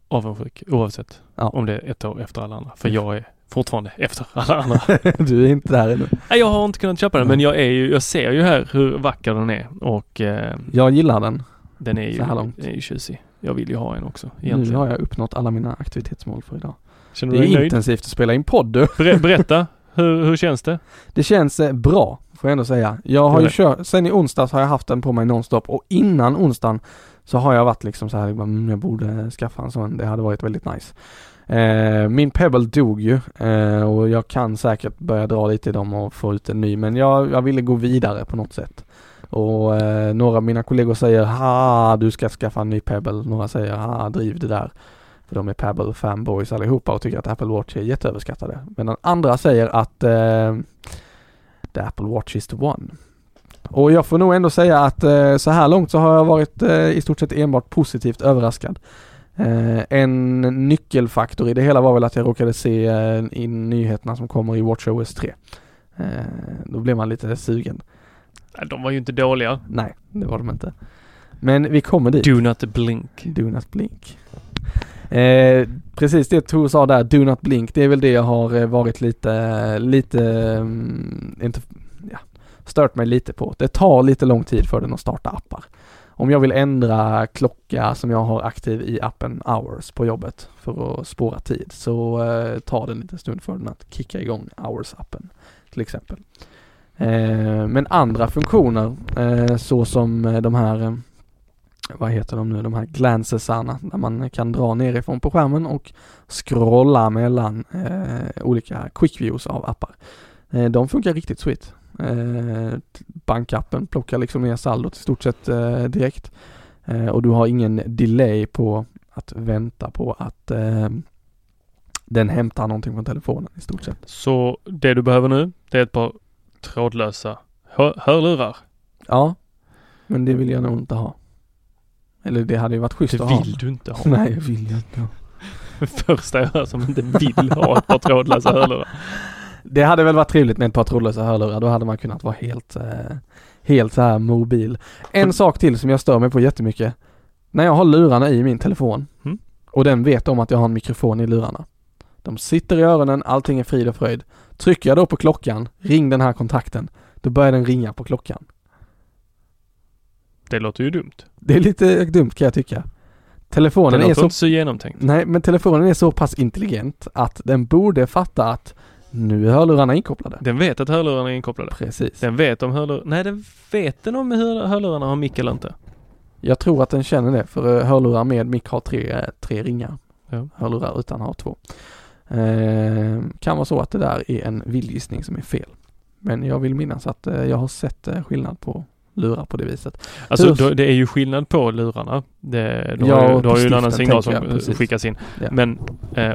avundsjuk oavsett Ja. om det är ett år efter alla andra. För jag är fortfarande efter alla andra. *laughs* du är inte där ännu. Nej, jag har inte kunnat köpa den men jag är ju, jag ser ju här hur vacker den är och eh, Jag gillar den. Den är ju, Så här långt. den är ju tjusig. Jag vill ju ha en också Nu egentligen. har jag uppnått alla mina aktivitetsmål för idag. Känner Det är nöjd? intensivt att spela in podd. Ber- *laughs* berätta, hur, hur känns det? Det känns eh, bra, får jag ändå säga. Jag har ju kört, sen i onsdags har jag haft den på mig nonstop och innan onsdagen så har jag varit liksom så här, mm, jag borde skaffa en sån, det hade varit väldigt nice. Eh, min Pebble dog ju eh, och jag kan säkert börja dra lite i dem och få ut en ny men jag, jag ville gå vidare på något sätt. Och eh, några av mina kollegor säger ha du ska skaffa en ny Pebble, några säger ha driv det där. För de är Pebble fanboys allihopa och tycker att Apple Watch är jätteöverskattade. medan andra säger att eh, the Apple Watch is the one. Och jag får nog ändå säga att eh, så här långt så har jag varit eh, i stort sett enbart positivt överraskad. Eh, en nyckelfaktor i det hela var väl att jag råkade se eh, nyheterna som kommer i WatchOS 3. Eh, då blev man lite sugen. De var ju inte dåliga. Nej, det var de inte. Men vi kommer dit. Do not blink. Do not blink. Eh, precis det Tor sa där, do not blink, det är väl det jag har eh, varit lite, lite, mm, inte, ja, stört mig lite på. Det tar lite lång tid för den att starta appar. Om jag vill ändra klocka som jag har aktiv i appen Hours på jobbet för att spåra tid så eh, tar det en liten stund för den att kicka igång Hours-appen till exempel. Eh, men andra funktioner eh, så som eh, de här vad heter de nu, de här glancesarna där man kan dra nerifrån på skärmen och scrolla mellan eh, olika quick views av appar. Eh, de funkar riktigt sweet. Eh, bankappen plockar liksom ner saldot i stort sett direkt. Och du har ingen delay på att vänta på att, Den hämtar någonting från telefonen i stort sett. Så det du behöver nu, det är ett par trådlösa hör hörlurar. Ja, men det vill jag nog inte ha. Eller det hade ju varit schysst Det att ha. vill du inte ha. *laughs* Nej, jag vill inte ha. *laughs* Första jag hör som inte vill ha ett par trådlösa hörlurar. Det hade väl varit trevligt med ett par trådlösa hörlurar. Då hade man kunnat vara helt, eh, helt så här mobil. En sak till som jag stör mig på jättemycket. När jag har lurarna i min telefon Mm. och den vet om att jag har en mikrofon i lurarna. De sitter i öronen, allting är frid och fröjd. Trycker jag då på klockan, ring den här kontakten, då börjar den ringa på klockan. Det låter ju dumt. Det är lite dumt kan jag tycka. Det Telefonen är låter så inte så genomtänkt. Nej, men telefonen är så pass intelligent att den borde fatta att nu är hörlurarna inkopplade. Den vet att hörlurarna är inkopplade. Precis. Den vet om hörlurarna... Nej, den vet den om hur hörlurarna har mick eller inte. Jag tror att den känner det för hörlurar med mick har tre, tre ringar. Ja. Hörlurar utan har två. Eh, kan vara så att det där är en vildgissning som är fel. Men jag vill minnas att eh, jag har sett eh, skillnad på lurar på det viset. Alltså Hur- då, det är ju skillnad på lurarna. Det, du Ja, har du har ju en annan signal som jag, skickas in. Ja. Men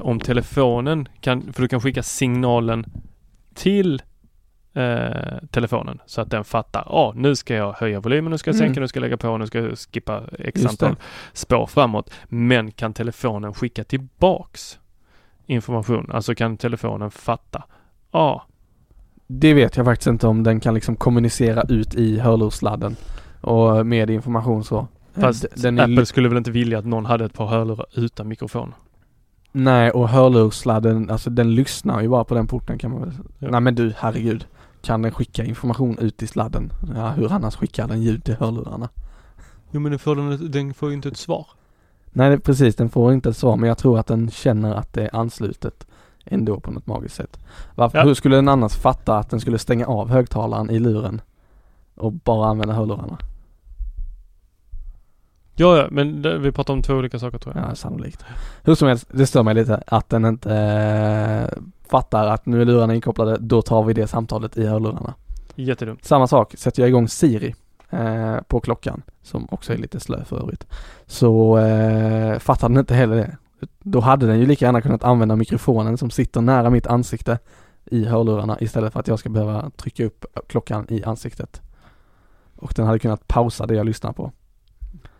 om telefonen kan, för du kan skicka signalen till telefonen så att den fattar, ja nu ska jag höja volymen, nu ska jag Mm. sänka, nu ska jag lägga på, nu ska jag skippa x antal spår framåt. Men kan telefonen skicka tillbaks information? Alltså kan telefonen fatta, ja Det vet jag faktiskt inte om den kan liksom kommunicera ut i hörlurssladden och med information så. Eh, Fast d- den Apple skulle väl inte vilja att någon hade ett par hörlurar utan mikrofon? Nej, och hörlurssladden, alltså den lyssnar ju bara på den porten kan man väl Ja. Nej men du, herregud. Kan den skicka information ut i sladden? Ja, hur annars skickar den ljud till hörlurarna? Jo men den får, den, den får ju inte ett svar. Nej, precis, den får inte ett svar men jag tror att den känner att det är anslutet ändå på något magiskt sätt. Varför, Ja. Hur skulle den annars fatta att den skulle stänga av högtalaren i luren och bara använda hörlurarna? Ja, ja, men det, vi pratar om två olika saker tror jag. Ja, sannolikt. Hur som helst, det stör mig lite att den inte eh, fattar att nu är lurarna inkopplade, då tar vi det samtalet i hörlurarna. Jättedumt. Samma sak, sätter jag igång Siri eh, på klockan, som också är lite slö för övrigt, så eh, fattar den inte heller det. Då hade den ju lika gärna kunnat använda mikrofonen som sitter nära mitt ansikte i hörlurarna istället för att jag ska behöva trycka upp klockan i ansiktet. Och den hade kunnat pausa det jag lyssnar på.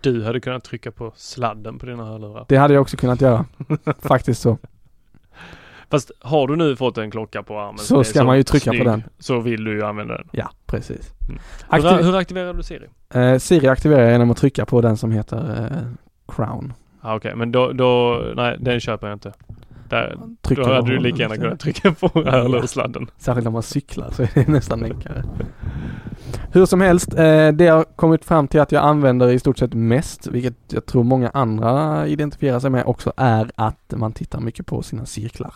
Du hade kunnat trycka på sladden på dina hörlurar. Det hade jag också kunnat göra. *laughs* Faktiskt så. Fast har du nu fått en klocka på armen Så ska man ju trycka på snygg, den. Så vill du ju använda den. Ja, precis. Mm. Aktiv- Hur, hur aktiverar du Siri? eh, Siri aktiverar jag genom att trycka på den som heter eh, Crown. Ah, Okej, men då, då, nej den köper jag inte. Där, Trycker då hade på du lika gärna kunnat trycka på *laughs* hörlurssladden. Särskilt när man cyklar så är det nästan enklare. Hur som helst, eh, det jag kommit fram till att jag använder i stort sett mest, vilket jag tror många andra identifierar sig med också, är att man tittar mycket på sina cirklar.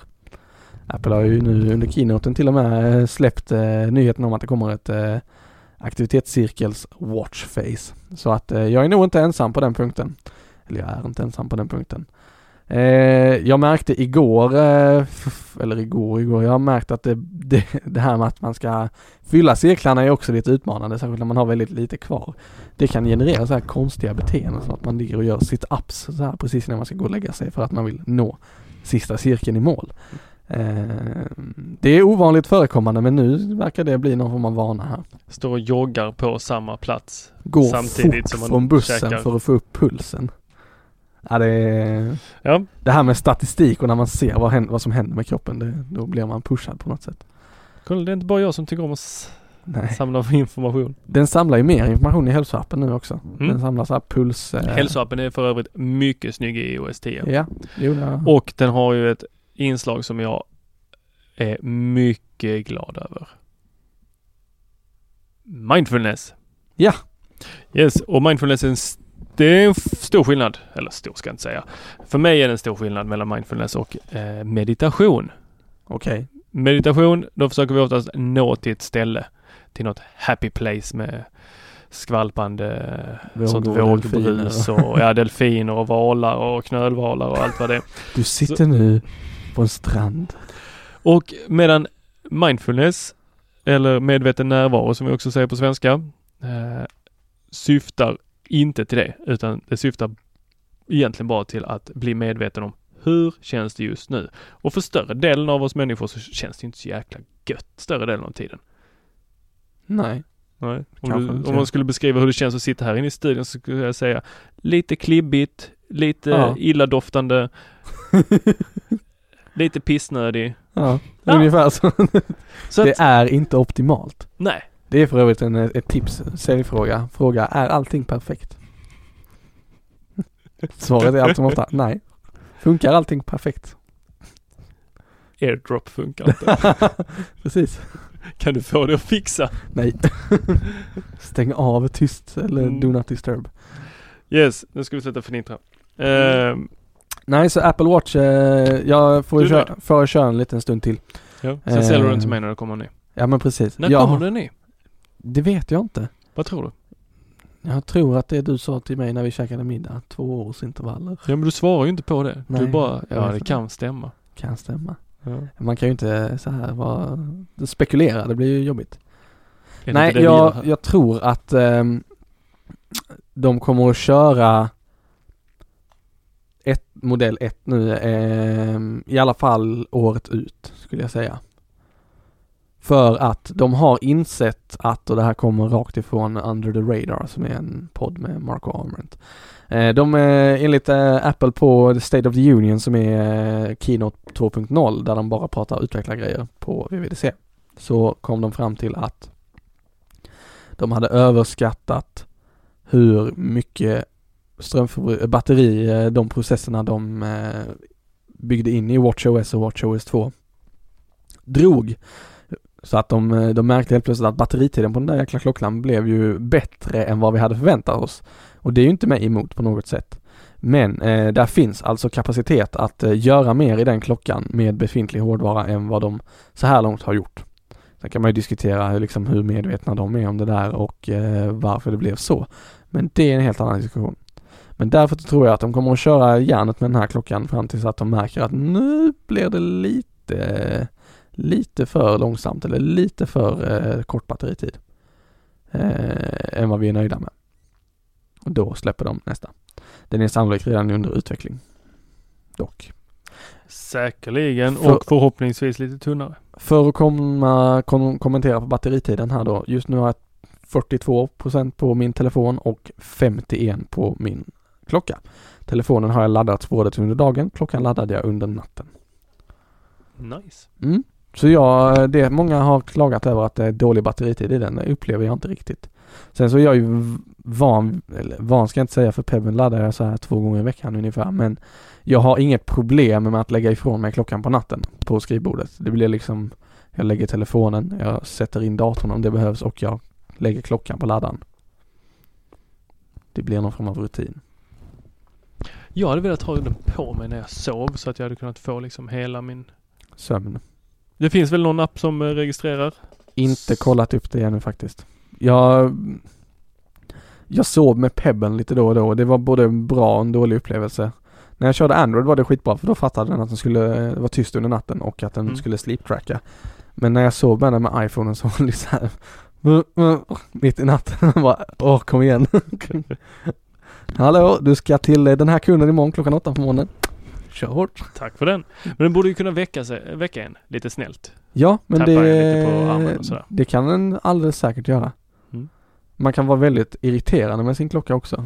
Apple har ju nu under keynoten till och med eh, släppt eh, nyheten om att det kommer ett eh, aktivitetscirkels watchface. Så att eh, jag är nog inte ensam på den punkten. Eller jag är inte ensam på den punkten. Eh, jag märkte igår, eh, eller igår, igår, jag har märkt att det, *laughs* det, det här med att man ska fylla cirklarna är också lite utmanande, särskilt när man har väldigt lite kvar. Det kan generera så här konstiga beteenden som att man ligger och gör sit-ups så här precis när man ska gå och lägga sig för att man vill nå sista cirkeln i mål. Eh, det är ovanligt förekommande men nu verkar det bli någon form av vana här. Står och joggar på samma plats. Går Samtidigt som man från bussen käkar. för att få upp pulsen. Ja, det, är, Ja, det här med statistik och när man ser vad, händer, vad som händer med kroppen, det, då blir man pushad på något sätt. kolla det är inte bara jag som tycker om att Nej. samla information. Den samlar ju mer information i hälsoappen nu också. Mm. Den samlar så här puls... Eh, Hälsoappen är för övrigt mycket snygg i iOS 10. Ja, jo, det, Och den har ju ett inslag som jag är mycket glad över. Mindfulness. Ja. Yes, och mindfulness är en, det är en stor skillnad. Eller stor ska jag inte säga. För mig är det en stor skillnad mellan mindfulness och eh, meditation. okej. Meditation, då försöker vi oftast nå till ett ställe. Till något happy place med skvalpande Vågor sånt vågbrus och ja, delfiner och valar och knölvalar och allt vad det är. *laughs* Du sitter nu på en strand. Och medan mindfulness, eller medveten närvaro som vi också säger på svenska, eh, syftar inte till det, utan det syftar egentligen bara till att bli medveten om Hur känns det just nu? Och för större delen av oss människor så känns det inte så jäkla gött större delen av tiden. Nej. Nej. Om, du, om man skulle beskriva hur det känns att sitta här inne i studion så skulle jag säga lite klibbigt, lite Ja. illadoftande, *laughs* lite pissnödig. Ja, Ja. ungefär så. Så det att, är inte optimalt. nej. Det är för övrigt en, ett tips, säljfråga. Fråga, är allting perfekt? Svaret är allt som ofta, nej. Funkar allting perfekt? Airdrop funkar inte. *laughs* Precis. kan du få det att fixa? Nej. Stäng av tyst eller Mm. do not disturb. Yes, nu ska vi sluta förnittra. Ehm, Nej, så Apple Watch, eh, jag får Du köra, får köra en liten stund till. ja. Sen säljer du den till Ehm, mig när det kommer en ny. Ja men precis. När jag, kommer den ny? Det vet jag inte. Vad tror du? Jag tror att det du sa till mig när vi käkade middag, två års intervaller. Ja men du svarar ju inte på det. Du Nej, bara, jag ja det kan stämma. Kan stämma. Ja. Man kan ju inte så här vara, spekulera, det blir ju jobbigt. Nej, jag, jag tror att ehm, de kommer att köra modell 1 nu, eh, i alla fall året ut skulle jag säga. För att de har insett att, och det här kommer rakt ifrån Under the Radar som är en podd med Marco Arment. Eh, de är enligt eh, Apple på The State of the Union som är eh, Keynote 2.0 där de bara pratar utvecklargrejer på VVDC. Så kom de fram till att de hade överskattat hur mycket strömförbruk- eh, batteri, eh, de processerna de eh, byggde in i WatchOS och WatchOS 2 drog. Så att de, de märkte helt plötsligt att batteritiden på den där jäkla klockan blev ju bättre än vad vi hade förväntat oss. Och det är ju inte mig emot på något sätt. Men eh, där finns alltså kapacitet att eh, göra mer i den klockan med befintlig hårdvara än vad de så här långt har gjort. Sen kan man ju diskutera hur, liksom, hur medvetna de är om det där och eh, varför det blev så. Men det är en helt annan diskussion. Men därför tror jag att de kommer att köra järnet med den här klockan fram tills att de märker att nu blir det lite, lite för långsamt eller lite för eh, kort batteritid. Eh, än vad vi är nöjda med. Och då släpper de nästa. Den är sannolikt redan under utveckling. Dock. Säkerligen För- och förhoppningsvis lite tunnare. För att komma, kom, kommentera på batteritiden här då. Just nu har jag 42% på min telefon och 51% på min klocka. Telefonen har jag laddat både under dagen, klockan laddade jag under natten. Nice. Mm. Så jag, det många har klagat över att det är dålig batteritid i den, det upplever jag inte riktigt. Sen så är jag ju van, eller van ska jag inte säga för Pebben laddar jag så här två gånger i veckan ungefär men jag har inget problem med att lägga ifrån mig klockan på natten på skrivbordet. Det blir liksom, jag lägger telefonen, jag sätter in datorn om det behövs och jag lägger klockan på laddaren. Det blir någon form av rutin. Jag hade velat ha den på mig när jag sov så att jag hade kunnat få liksom hela min... Sömn. Det finns väl någon app som eh, registrerar? Inte kollat upp det ännu faktiskt. Jag, jag sov med Pebben lite då och då det var både bra och en dålig upplevelse. När jag körde Android var det skitbra för då fattade den att den skulle vara tyst under natten och att den Mm. skulle sleep-tracka. Men när jag sov med den med iPhonen så var det så här *laughs* mitt i natten. *laughs* bara, Åh, kom igen. *laughs* Hallå, du ska till den här kunden imorgon klockan åtta på morgonen. Kör hårt. Tack för den. Men den borde ju kunna väcka, sig, väcka en lite snällt. Ja, men det, lite på armen och sådär. det kan den alldeles säkert göra. Mm. Man kan vara väldigt irriterande med sin klocka också.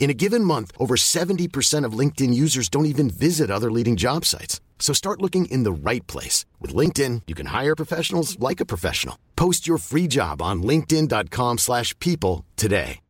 In a given month, over 70% of LinkedIn users don't even visit other leading job sites. So start looking in the right place. With LinkedIn, you can hire professionals like a professional. Post your free job on linkedin.com slash people today.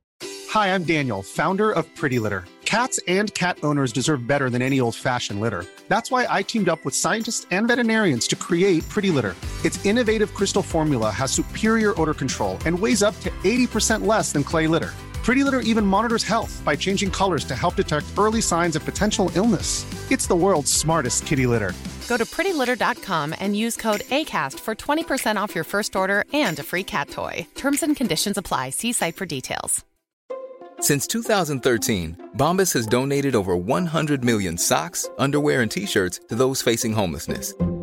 Hi, I'm Daniel, founder of Pretty Litter. Cats and cat owners deserve better than any old-fashioned litter. That's why I teamed up with scientists and veterinarians to create Pretty Litter. Its innovative crystal formula has superior odor control and weighs up to 80% less than clay litter. Pretty Litter even monitors health by changing colors to help detect early signs of potential illness. It's the world's smartest kitty litter. Go to prettylitter.com and use code ACAST for 20% off your first order and a free cat toy. Terms and conditions apply. See site for details. Since 2013, Bombas has donated over 100 million socks, underwear, and t shirts to those facing homelessness.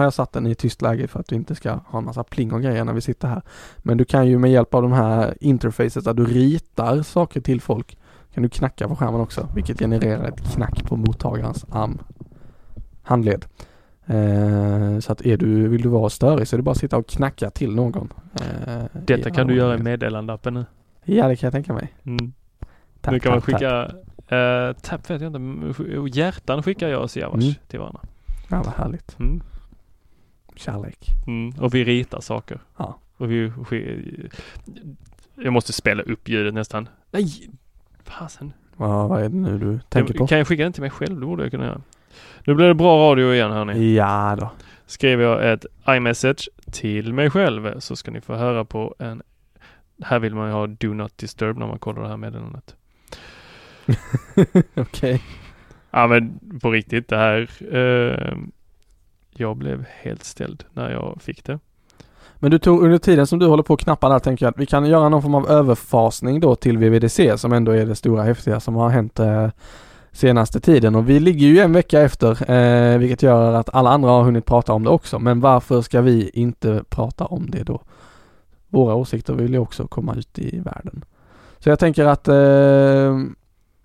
Har jag satt den i tyst läge för att vi inte ska ha en massa pling och grejer när vi sitter här. Men du kan ju med hjälp av de här interfacet där du ritar saker till folk kan du knacka på skärmen också, vilket genererar ett knack på mottagarens arm, handled. Eh, så att är du, vill du vara störig så är det bara att sitta och knacka till någon. Eh, Detta kan du göra i meddelandeappen nu. Ja, det kan jag tänka mig. Mm. Tap, nu kan man skicka, uh, tapp vet jag inte, hjärtan skickar jag och Siavash Mm. till varandra. Ja, vad härligt. Mm. Kärlek. Mm. Och vi ritar saker. Ja. Och vi, jag måste spela upp ljudet nästan. Nej! Fasen. Vad, vad är det nu du tänker på? Kan jag skicka den till mig själv? Det borde jag kunna göra. Nu blir det bra radio igen hörni. Ja då. Skriver jag ett iMessage till mig själv så ska ni få höra på en här vill man ju ha Do Not Disturb när man kollar det här meddelandet. *laughs* Okej. Ja men på riktigt det här. Eh, jag blev helt ställd när jag fick det. Men du tog under tiden som du håller på att knappa där tänker jag att vi kan göra någon form av överfasning då till VVDC som ändå är det stora häftiga som har hänt eh, senaste tiden och vi ligger ju en vecka efter eh, vilket gör att alla andra har hunnit prata om det också men varför ska vi inte prata om det då? Våra åsikter vill ju också komma ut i världen. Så jag tänker att eh,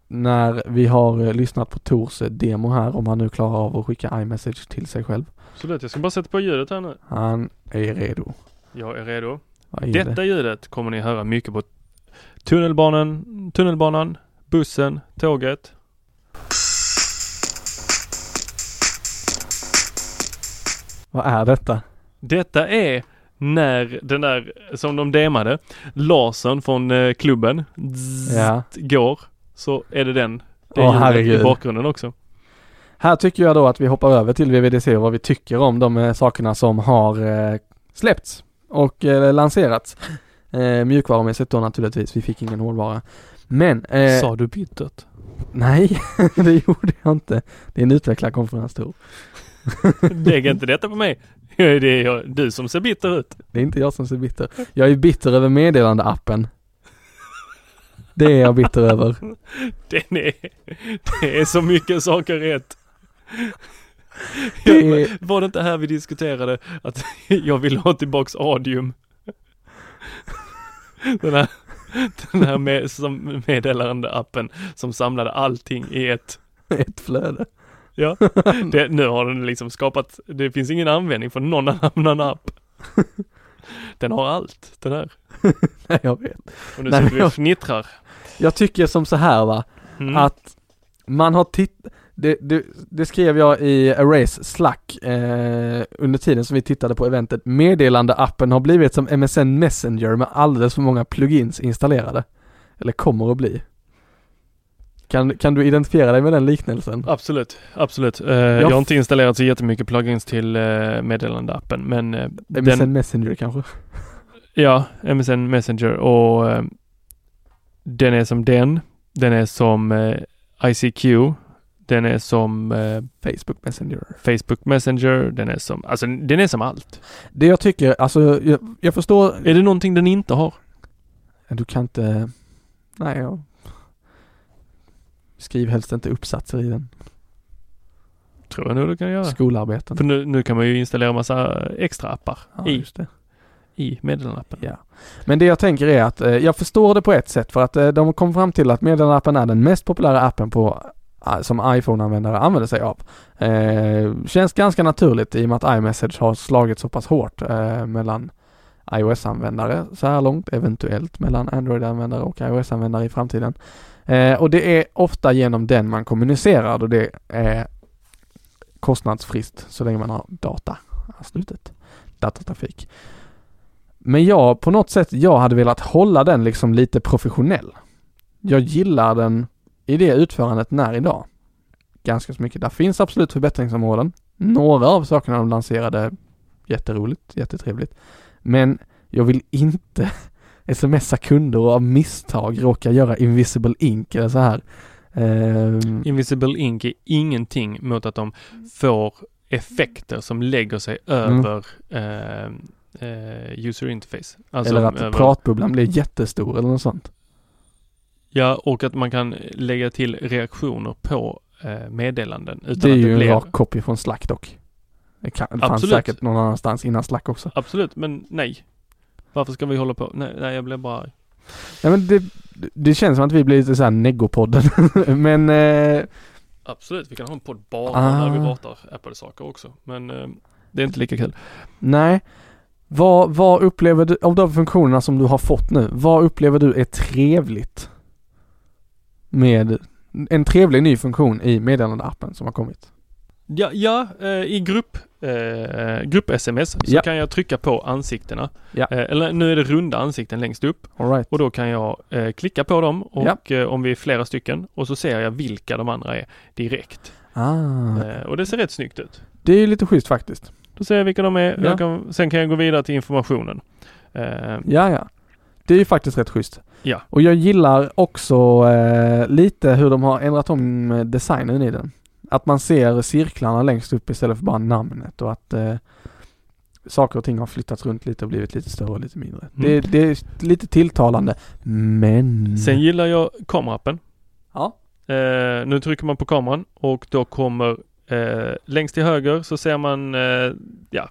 när vi har lyssnat på Tors demo här om han nu klarar av att skicka iMessage till sig själv. Absolut, jag ska bara sätta på ljudet här nu. Han är redo. Jag är redo. Är Detta det? ljudet kommer ni höra mycket på tunnelbanan, tunnelbanan, bussen, tåget. Vad är detta? Detta är när den där som de demade, Larsson från eh, klubben, zzz, Ja. går. Så är det den. Det är herregud. i bakgrunden också. Här tycker jag då att vi hoppar över till VVDC och vad vi tycker om de eh, sakerna som har eh, släppts och eh, lanserats. *laughs* Eh, mjukvarumässigt då naturligtvis, vi fick ingen hårdvara. Men, eh, Sa du bittert? nej, *laughs* det gjorde jag inte. Det är en utvecklarkonferens Tor. *laughs* Lägg inte detta på mig. Det är jag, du som ser bitter ut. Det är inte jag som ser bitter. Jag är bitter över meddelandeappen. Det är jag bitter över. Den är, det är så mycket saker rätt. Är, Var det inte här vi diskuterade att *laughs* jag vill ha tillbaks Adium? *laughs* Den här, den här med, som meddelande-appen som samlade allting i ett. ett flöde. Ja, *laughs* det, nu har den liksom skapat, det finns ingen användning för någon annan app. Den har allt, den här. Nej, jag vet. Och nu sitter vi jag- och fnittrar. Jag tycker som så här va, Mm. att man har titt det, det, det skrev jag i Erase Slack eh, under tiden som vi tittade på eventet. Meddelandeappen har blivit som MSN Messenger med alldeles för många plugins installerade. Eller kommer att bli. Kan, kan du identifiera dig med den liknelsen? Absolut, absolut. Eh, jag har inte installerat så jättemycket plugins till uh, meddelandeappen men eh, MSN den, Messenger kanske? ja, MSN Messenger och eh, den är som den. Den är som eh, ICQ Den är som eh, Facebook Messenger. Facebook Messenger, den är som, alltså den är som allt. Det jag tycker, alltså jag, jag förstår, Är det någonting den inte har? du kan inte, nej jag Skriv helst inte uppsatser i den. Tror jag nog du kan göra. Skolarbeten. För nu, nu kan man ju installera massa extra appar Ja, i, just det. i meddelandeappen. Ja. Men det jag tänker är att eh, jag förstår det på ett sätt för att eh, de kom fram till att meddelandeappen är den mest populära appen på som iPhone-användare använder sig av. Eh, känns ganska naturligt i och med att iMessage har slagit så pass hårt eh, mellan iOS-användare så här långt, eventuellt mellan Android-användare och iOS-användare i framtiden. Eh, och det är ofta genom den man kommunicerar och det är kostnadsfritt så länge man har data, slutet, datatrafik. Men jag på något sätt, jag hade velat hålla den liksom lite professionell. Jag gillar den i det utförandet när idag. Ganska så mycket. Där finns absolut förbättringsområden. Några av sakerna de lanserade jätteroligt, jättetrevligt. Men jag vill inte *laughs* smsa kunder och av misstag råka göra invisible ink eller så här. Ehm, Invisible Ink är ingenting mot att de får effekter som lägger sig Mm. över eh, eh, user interface. Alltså eller att över, pratbubblan blir jättestor eller något sånt. Ja, och att man kan lägga till reaktioner på eh, meddelanden utan det är att ju det en blir... rak copy från Slack dock. Det, kan, det fanns säkert någon annanstans innan Slack också. Absolut, men nej. Varför ska vi hålla på? Nej, nej jag blir bara arg. Ja, men det, det känns som att vi blir lite såhär neggopodden. *laughs* men eh, Absolut, vi kan ha en podd bara Ah. när vi pratar Apple-saker också. Men eh, det är inte lika kul. nej. Vad, vad upplever du, av de funktionerna som du har fått nu, vad upplever du är trevligt med en trevlig ny funktion i meddelandeappen som har kommit? Ja, ja eh, i grupp, eh, grupp-sms så Ja. kan jag trycka på ansiktena. Ja. Eh, eller nu är det runda ansikten längst upp right. och då kan jag eh, klicka på dem och eh, om vi är flera stycken och så ser jag vilka de andra är direkt. Ah, Eh, och det ser rätt snyggt ut. det är ju lite schysst faktiskt. Då ser jag vilka de är. Kan, sen kan jag gå vidare till informationen. Ja, ja. Det är ju faktiskt rätt schysst. Ja. Och jag gillar också eh, lite hur de har ändrat om eh, designen i den. Att man ser cirklarna längst upp istället för bara namnet och att eh, saker och ting har flyttats runt lite och blivit lite större och lite mindre. Det, det är lite tilltalande. Men... Sen gillar jag kamerappen. Ja. Eh, nu trycker man på kameran och då kommer eh, längst till höger så ser man eh, ja,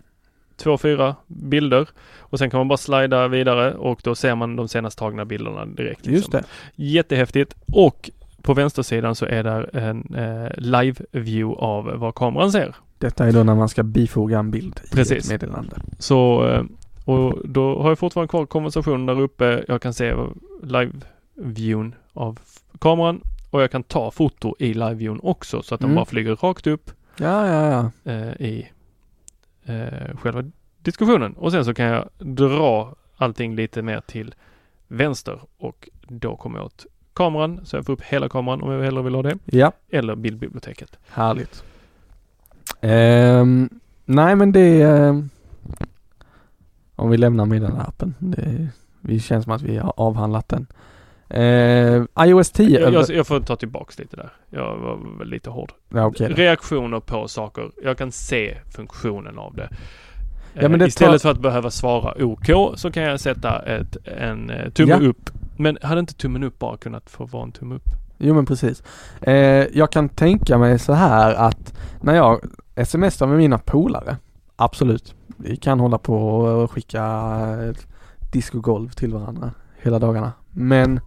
två, fyra bilder och sen kan man bara slida vidare och då ser man de senast tagna bilderna direkt. liksom. Just det. Jättehäftigt och på vänstersidan så är där en eh, live view av vad kameran ser. Detta är då när man ska bifoga en bild i Precis. ett meddelande. Så eh, och då har jag fortfarande kvar konversationen där uppe. Jag kan se live viewn av kameran och jag kan ta foto i live viewn också så att de Mm. bara flyger rakt upp Ja, ja, ja. eh, i eh, själva diskussionen. Och sen så kan jag dra allting lite mer till vänster och då kommer jag åt kameran så jag får upp hela kameran om jag hellre vill ha det. Ja, Eller bildbiblioteket. härligt. Ehm, nej men det är... om vi lämnar meddelandeappen. Det, vi känns som att vi har avhandlat den. Ehm, iOS 10. Jag, jag, jag får ta tillbaks lite där. Jag var lite hård. ja, då. Reaktioner på saker. Jag kan se funktionen av det. Ja, Eh, det Istället tar- för att behöva svara OK så kan jag sätta ett, en eh, tumme Ja. upp. Men hade inte tummen upp bara kunnat få vara en tumme upp? Jo men precis. Eh, jag kan tänka mig så här att när jag smsar med mina polare, absolut, vi kan hålla på och skicka discogolv till varandra hela dagarna. Men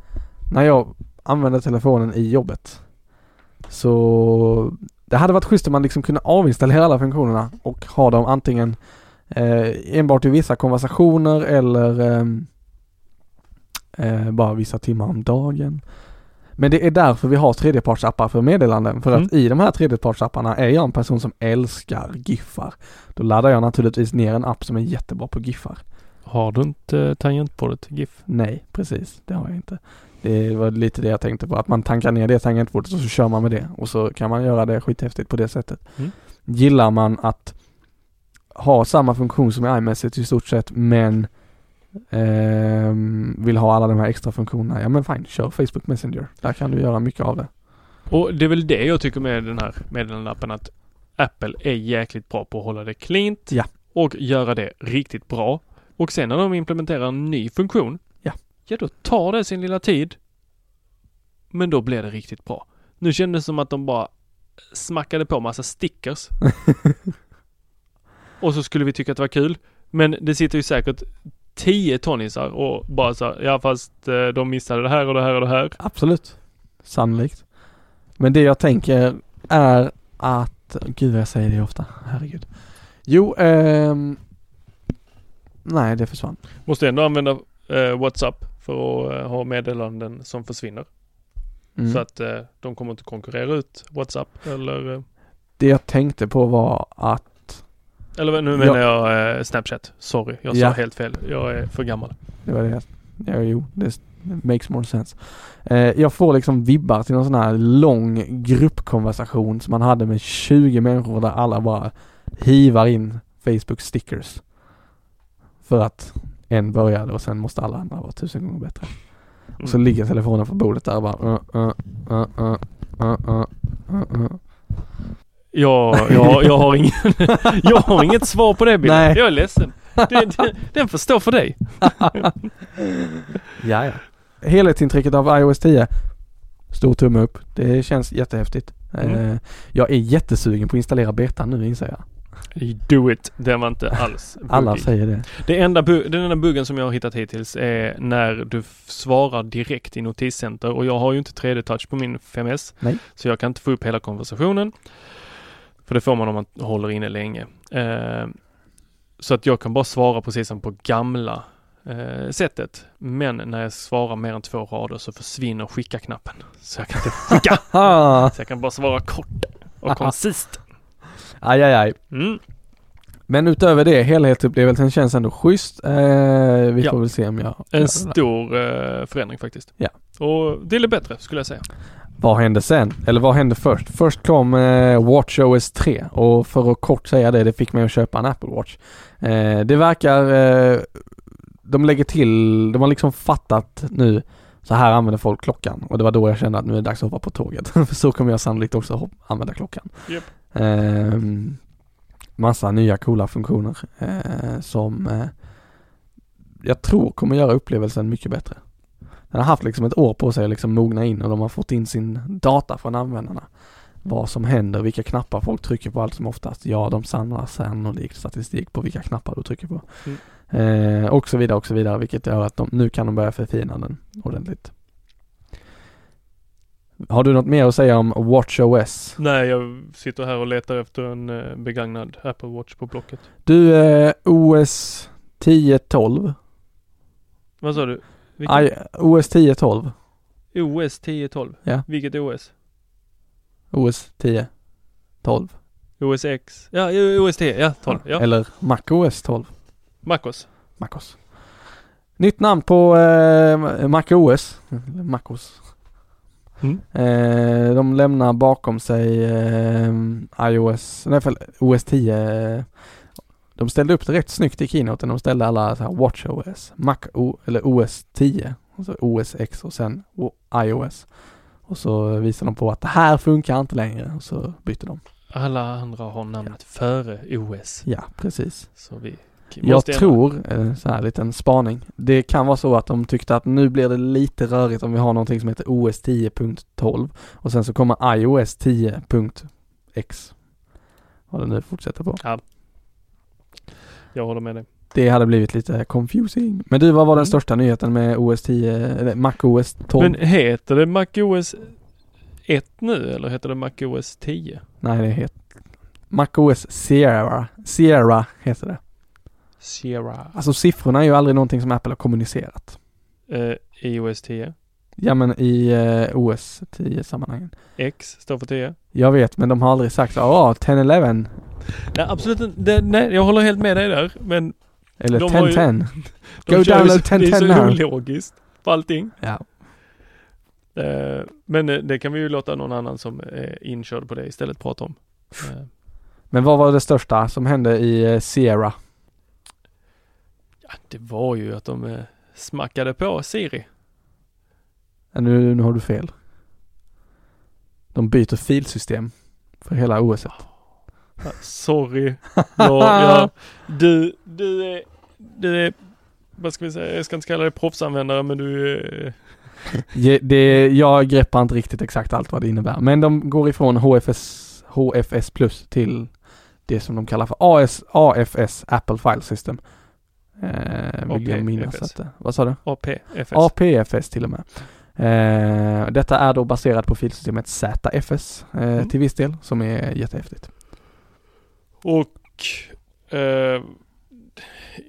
när jag använder telefonen i jobbet så det hade varit schysst om man liksom kunde avinstallera alla funktionerna och ha dem antingen eh, enbart i vissa konversationer eller ehm, eh, bara vissa timmar om dagen. Men det är därför vi har tredjepartsappar för meddelanden. För att i de här tredjepartsapparna är jag en person som älskar giffar. Då laddar jag naturligtvis ner en app som är jättebra på giffar. Har du inte tangentbordet GIF? Nej, precis. Det har jag inte. Det var lite det jag tänkte på. Att man tankar ner det tangentbordet och så kör man med det. Och så kan man göra det skithäftigt på det sättet. Mm. Gillar man att ha samma funktion som i iMessage i stort sett men ehm, vill ha alla de här extra funktionerna. Ja men fine, kör Facebook Messenger. Där kan du göra mycket av det. Och det är väl det jag tycker med den här meddelandelappen att Apple är jäkligt bra på att hålla det cleant Ja. och göra det riktigt bra. Och sen när de implementerar en ny funktion, Ja. då tar det sin lilla tid. Men då blir det riktigt bra. Nu kändes det som att de bara smackade på massa stickers. *laughs* och så skulle vi tycka att det var kul. Men det sitter ju säkert tio tonnisar och bara så här, ja fast eh, de missade det här och det här och det här. Absolut. Sannolikt. Men det jag tänker är att, gud vad jag säger det ofta, herregud. Jo, ehm, nej det försvann. Måste ändå använda eh, WhatsApp för att eh, ha meddelanden som försvinner. Mm. Så att eh, de kommer inte konkurrera ut WhatsApp eller, eh, Det jag tänkte på var att, eller nu menar jag eh, Snapchat. Sorry, jag sa Ja. helt fel. Jag är för gammal. det var det, ja jo, det makes more sense. Jag får liksom vibbar till någon sån här lång gruppkonversation som man hade med 20 människor där alla bara hivar in Facebook stickers. För att en började och sen måste alla andra vara tusen gånger bättre. Och så Mm. ligger telefonen på bordet där och bara uh, uh, uh, uh. Jag, jag, har ingen, *laughs* jag har inget svar på det Bill. Nej. Jag är ledsen. Den får stå för dig. *laughs* Ja, ja. Helhetsintrycket av iOS 10. Stor tumme upp. Det känns jättehäftigt. Mm. Eh, jag är jättesugen på att installera betan nu inser jag. Do it. Den var inte alls *laughs* Alla buggig. säger det. Det enda bu- den enda buggen som jag har hittat hittills är när du svarar direkt i Notiscenter och jag har ju inte 3D-touch på min 5S. Nej. Så jag kan inte få upp hela konversationen. För det får man om man håller inne länge. Eh, så att jag kan bara svara precis som på gamla eh, sättet. Men när jag svarar mer än två rader så försvinner skicka-knappen. Så jag kan inte skicka. *laughs* Så jag kan bara svara kort och *laughs* koncist. Aj, aj, aj. Mm. Men utöver det, helhetsupplevelsen känns ändå schysst. Eh, vi Ja. får väl se om jag... En stor eh, förändring faktiskt. Ja. Och till det bättre skulle jag säga. Vad hände sen? Eller vad hände först? Först kom eh, WatchOS 3 och för att kort säga det, det fick mig att köpa en Apple Watch. Eh, det verkar, eh, de lägger till, de har liksom fattat nu, så här använder folk klockan och det var då jag kände att nu är det dags att hoppa på tåget. *laughs* för så kommer jag sannolikt också använda klockan. Japp. Eh, massa nya coola funktioner eh, som eh, jag tror kommer göra upplevelsen mycket bättre. Den har haft liksom ett år på sig att liksom mogna in och de har fått in sin data från användarna. Vad som händer, vilka knappar folk trycker på allt som oftast. Ja, de samlar sannolikt statistik på vilka knappar du trycker på. Eh, och så vidare och så vidare, vilket gör att de, nu kan de börja förfina den ordentligt. Har du något mer att säga om WatchOS? Nej, jag sitter här och letar efter en eh, begagnad Apple Watch på Blocket. Du, eh, OS 10.12. Vad sa du? Aj, OS 10.12. OS 1012. Ja. Vilket OS? OS 10.12. OS X? Ja, OS 10. Ja, 12. Ja. Eller MacOS 12. MacOS. MacOS. Nytt namn på eh, MacOS. Eller MacOS. Mm. Eh, de lämnar bakom sig eh, iOS, nej för OS 10. De ställde upp det rätt snyggt i keynoten. De ställde alla så här WatchOS, Mac o, eller OS 10 och så OS X och sen iOS. Och så visade de på att det här funkar inte längre och så bytte de. Alla andra har namnet före OS. Ja, precis. Så vi Jag tror, eh, så här liten spaning, det kan vara så att de tyckte att nu blir det lite rörigt om vi har någonting som heter OS 10.12 och sen så kommer iOS 10.x. Vad det nu fortsätter på. Jag håller med dig. Det hade blivit lite confusing. Men du, vad var den Mm. största nyheten med OS 10, eller MacOS 12? Men heter det MacOS 1 nu eller heter det MacOS 10? Nej, det heter MacOS Sierra. Sierra heter det. Sierra. Alltså siffrorna är ju aldrig någonting som Apple har kommunicerat. Eh, iOS 10. Ja men i eh, OS 10 sammanhangen. X står för 10. Jag vet men de har aldrig sagt ja 10-11 Nej absolut inte. Nej, jag håller helt med dig där. Men eller De har ju- 10-10. *laughs* de Go download så- Det är 10-10 så now. ologiskt på allting. Ja. Eh, men det kan vi ju låta någon annan som är inkörd på det istället prata om. Men vad var det största som hände i Sierra? Ja, det var ju att de eh, smackade på Siri. Ja, Nu, nu har du fel. De byter filsystem för hela OS. Sorry. Ja, ja. *laughs* Du, du är, du är, vad ska vi säga, jag ska inte kalla dig proffsanvändare men du är det, jag greppar inte riktigt exakt allt vad det innebär. Men de går ifrån HFS, HFS plus till det som de kallar för AS, AFS, Apple File System. Eh, vill jag minnas att det, vad sa du? APFS. APFS till och med. Eh, detta är då baserat på filsystemet ZFS eh, Mm. till viss del, som är jättehäftigt. Och eh,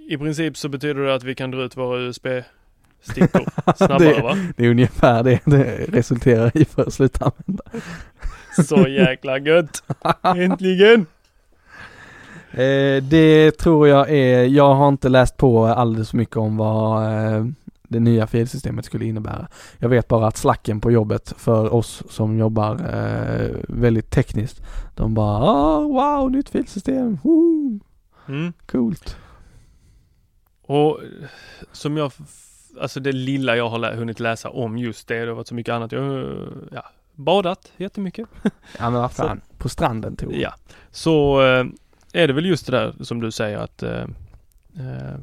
i princip så betyder det att vi kan dra ut våra USB-stickor *laughs* snabbare det, va? det är ungefär det det resulterar i för slutanvändare. Så jäkla gött! *laughs* Äntligen! Eh, det tror jag är, jag har inte läst på alldeles för mycket om vad eh, det nya filsystemet skulle innebära. Jag vet bara att slacken på jobbet för oss som jobbar eh, väldigt tekniskt, de bara ah, wow, nytt filsystem, Woo, Mm. coolt. Och som jag, alltså det lilla jag har lä- hunnit läsa om just det, det har varit så mycket annat. Jag har ja, badat jättemycket. Ja men vad *laughs* fan, på stranden tog Ja, så är det väl just det där som du säger att eh, eh,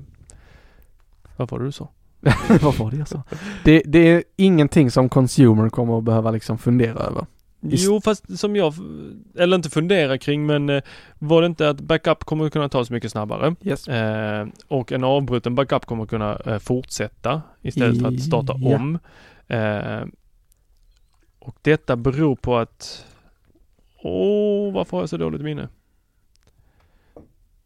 vad var det du sa? *laughs* Vad var det jag sa? Det, det är ingenting som consumer kommer att behöva liksom fundera över. Ist- Jo fast som jag, eller inte fundera kring men eh, var det inte att backup kommer att kunna tas mycket snabbare? Yes. Eh, och en avbruten backup kommer att kunna eh, fortsätta istället för att starta om. Eh, och detta beror på att, åh varför har jag så dåligt minne?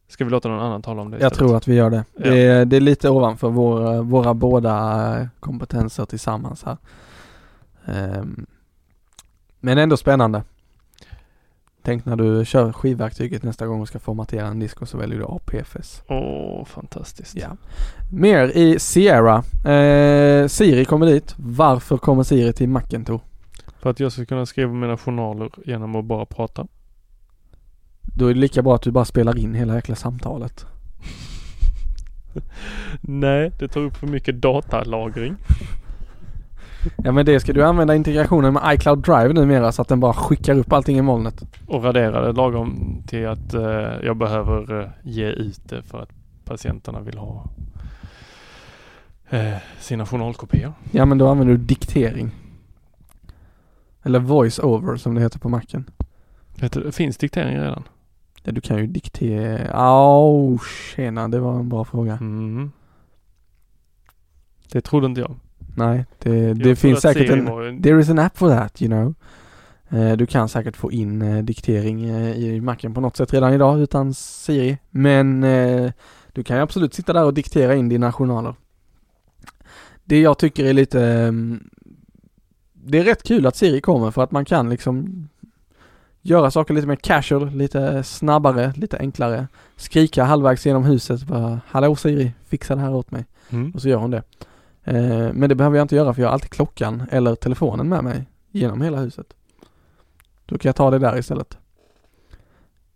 Ska vi låta någon annan tala om det Jag istället? tror att vi gör det. Ja. Det, är, det är lite ovanför våra, våra båda eh, kompetenser tillsammans här. Ehm, men ändå spännande. Tänk när du kör skivverktyget nästa gång och ska formatera en disk och så väljer du APFS. Åh, fantastiskt. Ja. Mer i Sierra. Eh, Siri kommer dit. Varför kommer Siri till Macintosh? För att jag ska kunna skriva mina journaler genom att bara prata. Då är det lika bra att du bara spelar in hela jäkla samtalet. *laughs* Nej, det tar upp för mycket datalagring. *laughs* Ja men det ska du använda integrationen med iCloud Drive numera så att den bara skickar upp allting i molnet. Och radera det lagom till att eh, jag behöver eh, ge ut det för att patienterna vill ha eh, sina journalkopior. Ja men då använder du diktering. Eller voice over som det heter på macken. Finns diktering redan? Ja du kan ju diktera. Åh tjena det var en bra fråga. Mm. Det trodde inte jag. Nej det, Jag det finns säkert en var There is an app for that you know. Eh, Du kan säkert få in eh, diktering eh, i macken på något sätt redan idag utan Siri. Men eh, du kan ju absolut sitta där och diktera in dina journaler. Det jag tycker är lite ehm, Det är rätt kul att Siri kommer för att man kan liksom Göra saker lite mer casual, lite snabbare, lite enklare. Skrika halvvägs genom huset bara Hallå Siri, fixa det här åt mig. Mm. Och så gör hon det. Eh, men det behöver jag inte göra för jag har alltid klockan eller telefonen med mig genom hela huset. Då kan jag ta det där istället.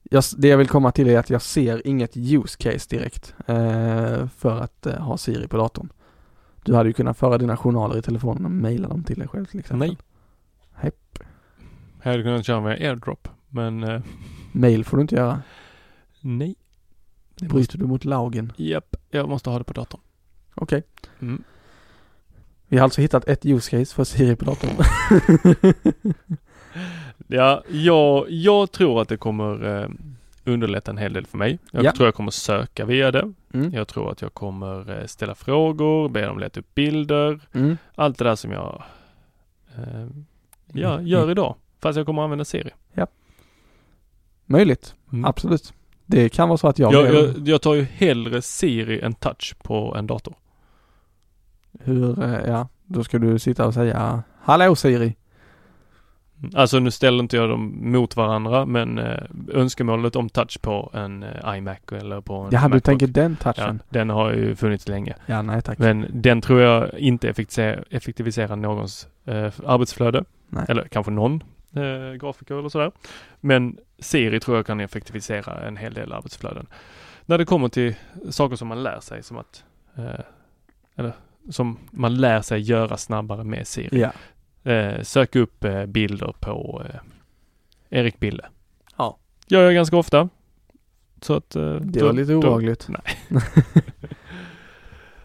Jag, det jag vill komma till är att jag ser inget use case direkt eh, för att eh, ha Siri på datorn. Du hade ju kunnat föra dina journaler i telefonen och mejla dem till dig själv till exempel. Nej. Hepp. Jag hade kunnat köra med airdrop. Men eh, Mail får du inte göra. nej. Det måste, Bryter du mot lagen. japp, jag måste ha det på datorn. Okej. Mm. Vi har alltså hittat ett use case för Siri på datorn. *laughs* Ja, jag, jag tror att det kommer eh, underlätta en hel del för mig. Jag Ja. tror jag kommer söka via det. Mm. Jag tror att jag kommer eh, ställa frågor, be dem leta upp bilder. Mm. Allt det där som jag eh, ja, gör idag. Fast jag kommer använda Siri. Möjligt. Mm. Absolut. Det kan vara så att jag, Jag, jag, jag tar ju hellre Siri än touch på en dator. Hur, eh, ja, då ska du sitta och säga Hallå Siri. Alltså nu ställer inte jag dem mot varandra men eh, önskemålet om touch på en eh, iMac eller på en Jaha, du tänker den ja, touchen? den har ju funnits länge. Ja, nej tack. Men den tror jag inte effektiviserar, effektiviserar någons eh, arbetsflöde. Nej. Eller kanske någon eh, grafiker eller sådär. Men Siri tror jag kan effektivisera en hel del arbetsflöden. När det kommer till saker som man lär sig som att eh, eller som man lär sig göra snabbare med Siri. Ja. Eh, sök upp eh, bilder på, eh, Erik Bille. Ja. Gör jag ganska ofta. Så att... eh, Det då- var lite obehagligt. Nej. *laughs*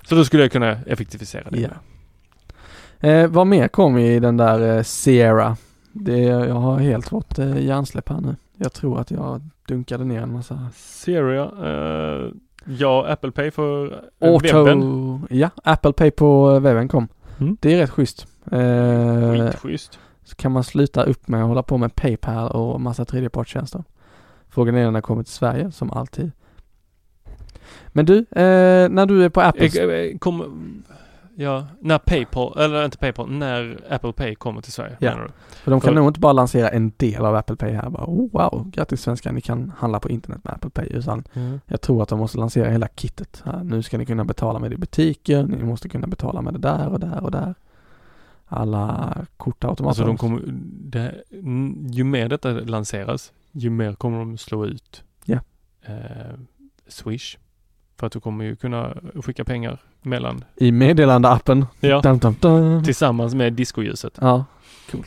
Så då skulle jag kunna effektivisera det. Ja. Eh, vad mer kom i den där eh, Sierra? Det, jag har helt fått eh, hjärnsläpp här nu. Jag tror att jag dunkade ner en massa Syria. eh, ja, Apple Pay för eh, Auto... webben. Ja, Apple Pay på eh, webben kom. Mm. Det är rätt schysst. Eh, Skitschysst. så kan man sluta upp med att hålla på med Paypal och massa tredjepartstjänster. Frågan är när den kommer till Sverige, som alltid. Men du, eh, när du är på Apple... Kom, ja, när Paypal, eller inte Paypal, när Apple Pay kommer till Sverige Ja. menar du? För de kan för- nog inte bara lansera en del av Apple Pay här. Bara, oh, wow, grattis svenskar, ni kan handla på internet med Apple Pay. Utan jag tror att de måste lansera hela kittet. Här, nu ska ni kunna betala med det i butiker, ni måste kunna betala med det där och där och där. Alla kortautomater. Alltså de kommer, det, mm, ju mer detta lanseras, ju mer kommer de slå ut Ja. eh, Swish. För att du kommer ju kunna skicka pengar mellan, I meddelandeappen. ja, Dum, dum, dum. tillsammans med discoljuset. Ja, cool.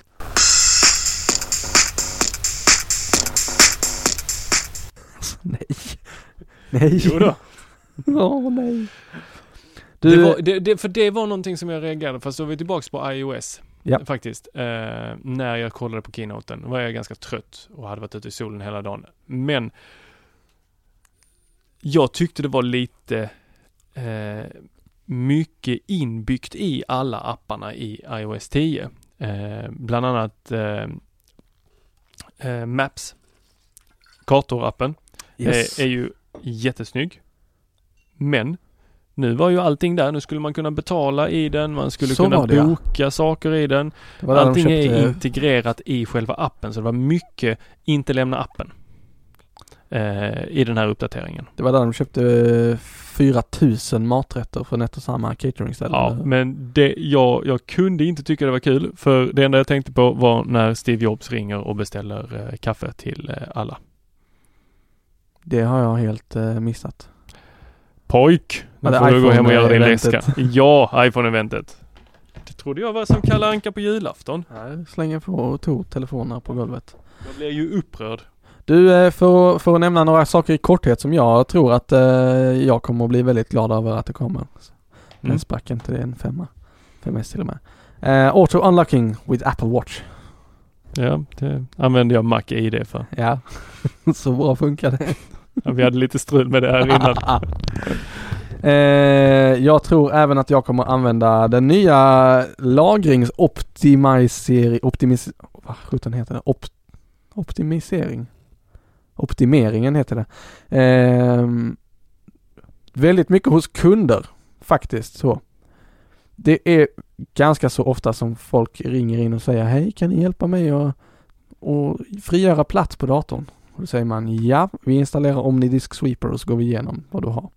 Alltså, nej. Nej. Jo då. Åh nej. Det Du, var, det, det, för det var någonting som jag reagerade fast då är vi tillbaks på iOS. Ja. Faktiskt. Eh, när jag kollade på keynoten var jag ganska trött och hade varit ute i solen hela dagen. Men jag tyckte det var lite eh, mycket inbyggt i alla apparna i iOS 10. Eh, bland annat eh, eh, Maps. Kartor-appen yes. är, ju jättesnygg. Men nu var ju allting där. Nu skulle man kunna betala i den, man skulle Så kunna det, ja. boka saker i den. där de Allting är köpte- integrerat i själva appen, så det var mycket inte lämna appen eh, i den här uppdateringen. Det var där de köpte 4000 maträtter från ett och samma cateringställe. Ja, men det, jag, jag kunde inte tycka det var kul, för det enda jag tänkte på var när Steve Jobs ringer och beställer eh, kaffe till eh, alla. Det har jag helt eh, missat. Pojk! Nu får du gå hem och göra din läska. Ja, iPhone-eventet. Det trodde jag var som Kalle Anka på julafton. Jag slänger på och tog telefonerna på golvet. Jag blev ju upprörd. Du, eh, för, för att nämna några saker i korthet som jag tror att eh, jag kommer att bli väldigt glad över att det kommer. Den Mm. sprack inte, det är en femma. 5S till och med. Eh, Auto Unlocking with Apple Watch. Ja, det använde jag Mac ID för. Ja, *laughs* så bra funkar det. Ja, vi hade lite strul med det här innan. *laughs* eh, jag tror även att jag kommer använda den nya lagringsoptimisering, optimis, vad sjutton heter det? Op, optimisering? Optimeringen heter det. Eh, väldigt mycket hos kunder faktiskt så. Det är ganska så ofta som folk ringer in och säger hej kan ni hjälpa mig att och frigöra plats på datorn? Och då säger man ja, vi installerar OmniDisk Sweeper och så går vi igenom vad du har.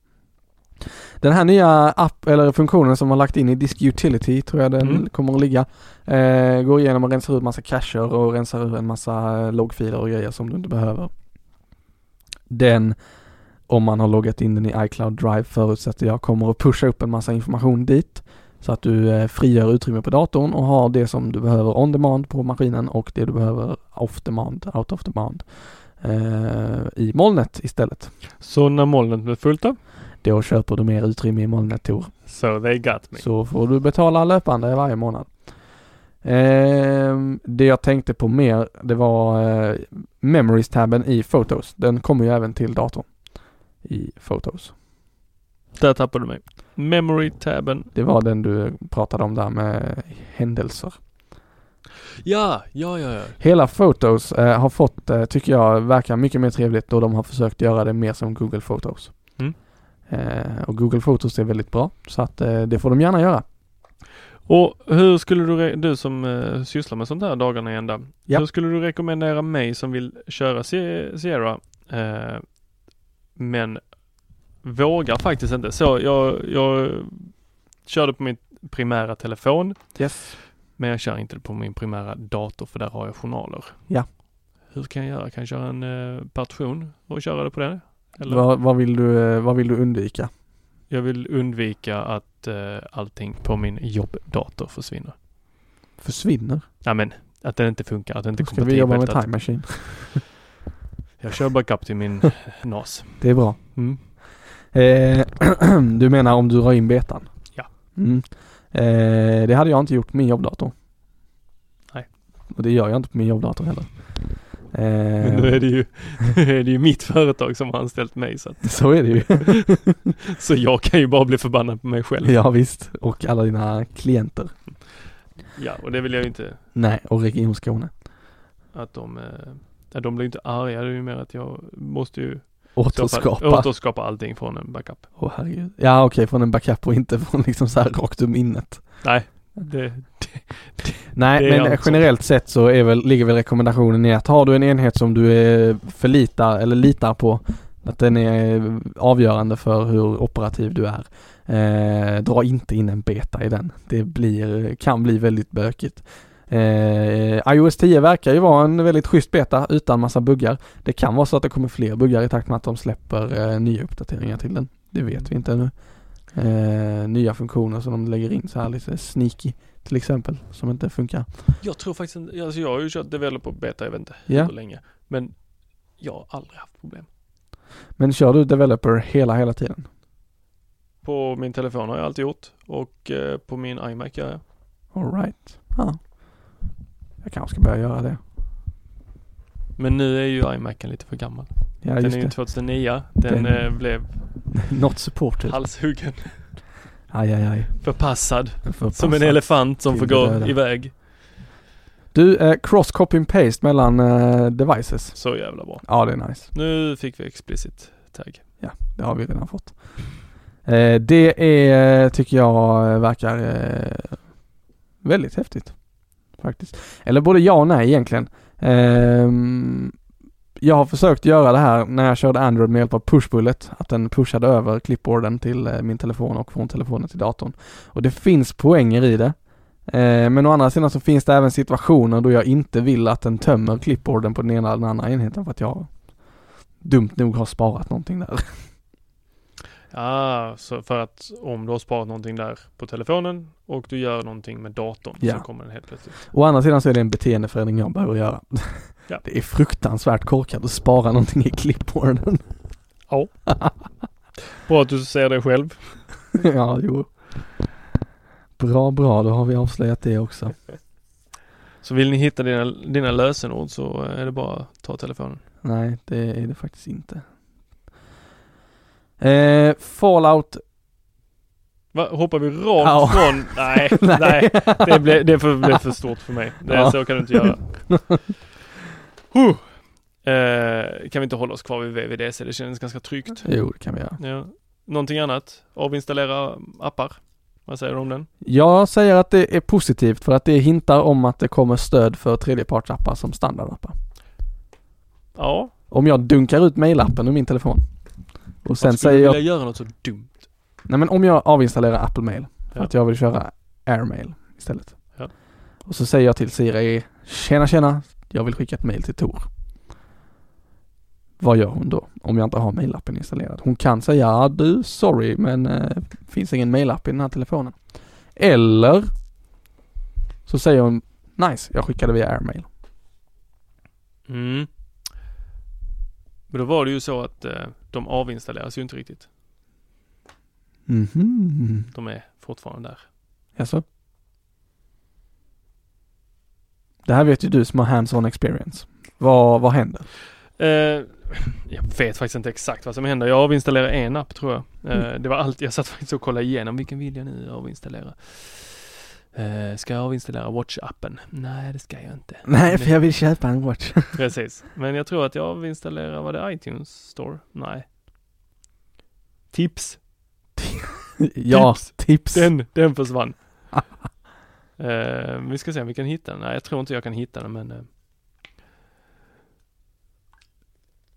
Den här nya app eller funktionen som man lagt in i Disk Utility tror jag den Mm. kommer att ligga. Eh, går igenom och rensar ut massa cacher och rensar ur en massa loggfiler och grejer som du inte behöver. Den, om man har loggat in den i iCloud Drive förutsätter jag, kommer att pusha upp en massa information dit. Så att du eh, frigör utrymme på datorn och har det som du behöver on demand på maskinen och det du behöver off demand, out of demand eh, i molnet istället. Så när molnet blev fullt då? Då köper du mer utrymme i molnet Tor. So they got me. Så får du betala löpande varje månad. Ehm, det jag tänkte på mer, det var eh, Memories-tabben i Photos. Den kommer ju även till datorn i Photos. Där tappade du mig. Memory-tabben. Det var den du pratade om där med händelser. Ja, ja, ja, ja. Hela Photos eh, har fått, eh, tycker jag, verkar mycket mer trevligt och de har försökt göra det mer som Google Photos. Mm. Eh, och Google Photos är väldigt bra så att eh, det får de gärna göra. Och hur skulle du, du som eh, sysslar med sånt här dagarna i ända. Ja. Hur skulle du rekommendera mig som vill köra Sie- Sierra eh, men vågar faktiskt inte. Så jag, jag körde på min primära telefon Yes. men jag kör inte på min primära dator för där har jag journaler. Ja. Hur kan jag göra? Kan jag köra en eh, partition och köra det på den? Eller? Vad, vad, vill du, vad vill du undvika? Jag vill undvika att eh, allting på min jobbdator försvinner. Försvinner? Ja men Att den inte funkar, att den inte Då ska vi jobba med Time Machine. *laughs* Jag kör backup till min *laughs* NAS. Det är bra. Mm. Eh, *clears throat* du menar om du drar in betan? Ja. Mm. Eh, det hade jag inte gjort på min jobbdator. Nej. Och det gör jag inte på min jobbdator heller. Men nu Eh, är det ju, *laughs* är det ju mitt företag som har anställt mig så att, *laughs* så är det ju. *laughs* Så jag kan ju bara bli förbannad på mig själv. ja visst. Och alla dina klienter. Ja, och det vill jag ju inte Nej, och Region Skåne. att de, eh, de blir inte arga, det är ju mer att jag måste ju skapa, Återskapa. återskapa allting från en backup. Åh herregud. Ja okej, från en backup och inte från liksom så här rakt ur minnet. Nej, det, Nej, Det är men alltså- generellt sett så är väl, ligger väl rekommendationen i att har du en enhet som du är förlitar eller litar på att den är avgörande för hur operativ du är. Eh, dra inte in en beta i den. Det blir, kan bli väldigt bökigt. Eh, iOS 10 verkar ju vara en väldigt schysst beta utan massa buggar. Det kan vara så att det kommer fler buggar i takt med att de släpper eh, nya uppdateringar till den. Det vet vi inte ännu. Eh, nya funktioner som de lägger in så här lite sneaky till exempel som inte funkar. jag tror faktiskt inte, alltså jag har ju kört developer beta, jag vet inte hur länge. Men jag har aldrig haft problem. Men kör du developer hela, hela tiden? På min telefon har jag alltid gjort och eh, på min iMac gör jag. Alright. Ja. Jag kanske ska börja göra det. Men nu är ju iMacen lite för gammal. Ja den är ju det. 2009. Den, Den- eh, blev Not supported. halshuggen, Aj, aj, aj. förpassad. Förpassad. Som en elefant som får gå döda. iväg. Du, eh, cross copy and paste mellan eh, devices. Så jävla bra. Ja, det är nice. Nu fick vi explicit tag. Ja, det har vi redan fått. Eh, det är, tycker jag, eh, verkar eh, väldigt häftigt. Faktiskt. Eller både ja och nej egentligen. Ehm, jag har försökt göra det här när jag körde Android med hjälp av pushbullet. Att den pushade över clipboarden till eh, min telefon och från telefonen till datorn. Och det finns poänger i det. Ehm, men å andra sidan så finns det även situationer då jag inte vill att den tömmer clipboarden på den ena eller den andra enheten för att jag dumt nog har sparat någonting där. *laughs* Ja, så för att om du har sparat någonting där på telefonen och du gör någonting med datorn Ja. så kommer den helt plötsligt. Å andra sidan så är det en beteendeförändring jag behöver göra. Ja. Det är fruktansvärt korkat att spara någonting i clipboarden. Ja. *laughs* Bra att du ser det själv. *laughs* ja, jo. Bra, bra, då har vi avslöjat det också. Så vill ni hitta dina, dina lösenord så är det bara att ta telefonen. Nej, det är det faktiskt inte. Eh, Fallout, Va, hoppar vi rakt Ja. från? *laughs* Nej, Nej. nej. Det blev det för, blev för stort för mig. Det, Ja. Så kan du inte göra. *laughs* huh. eh, kan vi inte hålla oss kvar vid VVDC? Det känns ganska tryggt. jo det kan vi göra. Ja. Någonting annat? Avinstallera appar? Vad säger du om den? Jag säger att det är positivt för att det hintar om att det kommer stöd för tredjepartsappar som standardappar. Ja. Om jag dunkar ut mailappen ur min telefon och sen skulle säger jag vilja göra något så dumt? Nej men om jag avinstallerar Apple Mail för Ja. att jag vill köra Airmail istället. Ja. Och så säger jag till Siri, tjena tjena, jag vill skicka ett mail till Tor. Vad gör hon då? Om jag inte har mailappen installerad. Hon kan säga, ja du, sorry men eh, finns ingen mailapp i den här telefonen. Eller så säger hon, nice, jag skickade via Airmail. Mm. Men då var det ju så att eh, de avinstalleras ju inte riktigt. Mhm. De är fortfarande där. Jaså? Det här vet ju du som har hands-on experience. Vad, vad händer? Eh, jag vet faktiskt inte exakt vad som händer. Jag avinstallerar en app tror jag. Eh, Mm. Det var allt, jag satt faktiskt och kollade igenom vilken vill jag nu avinstallera. Eh, ska jag avinstallera Watch-appen? Nej, det ska jag inte. Nej, för jag vill köpa en watch. *laughs* Precis. Men jag tror att jag avinstallerar, var det iTunes Store? Nej. Tips. *laughs* ja, Tips. tips. Den, den försvann. *laughs* Eh, vi ska se om vi kan hitta den. Nej, jag tror inte jag kan hitta den men... eh.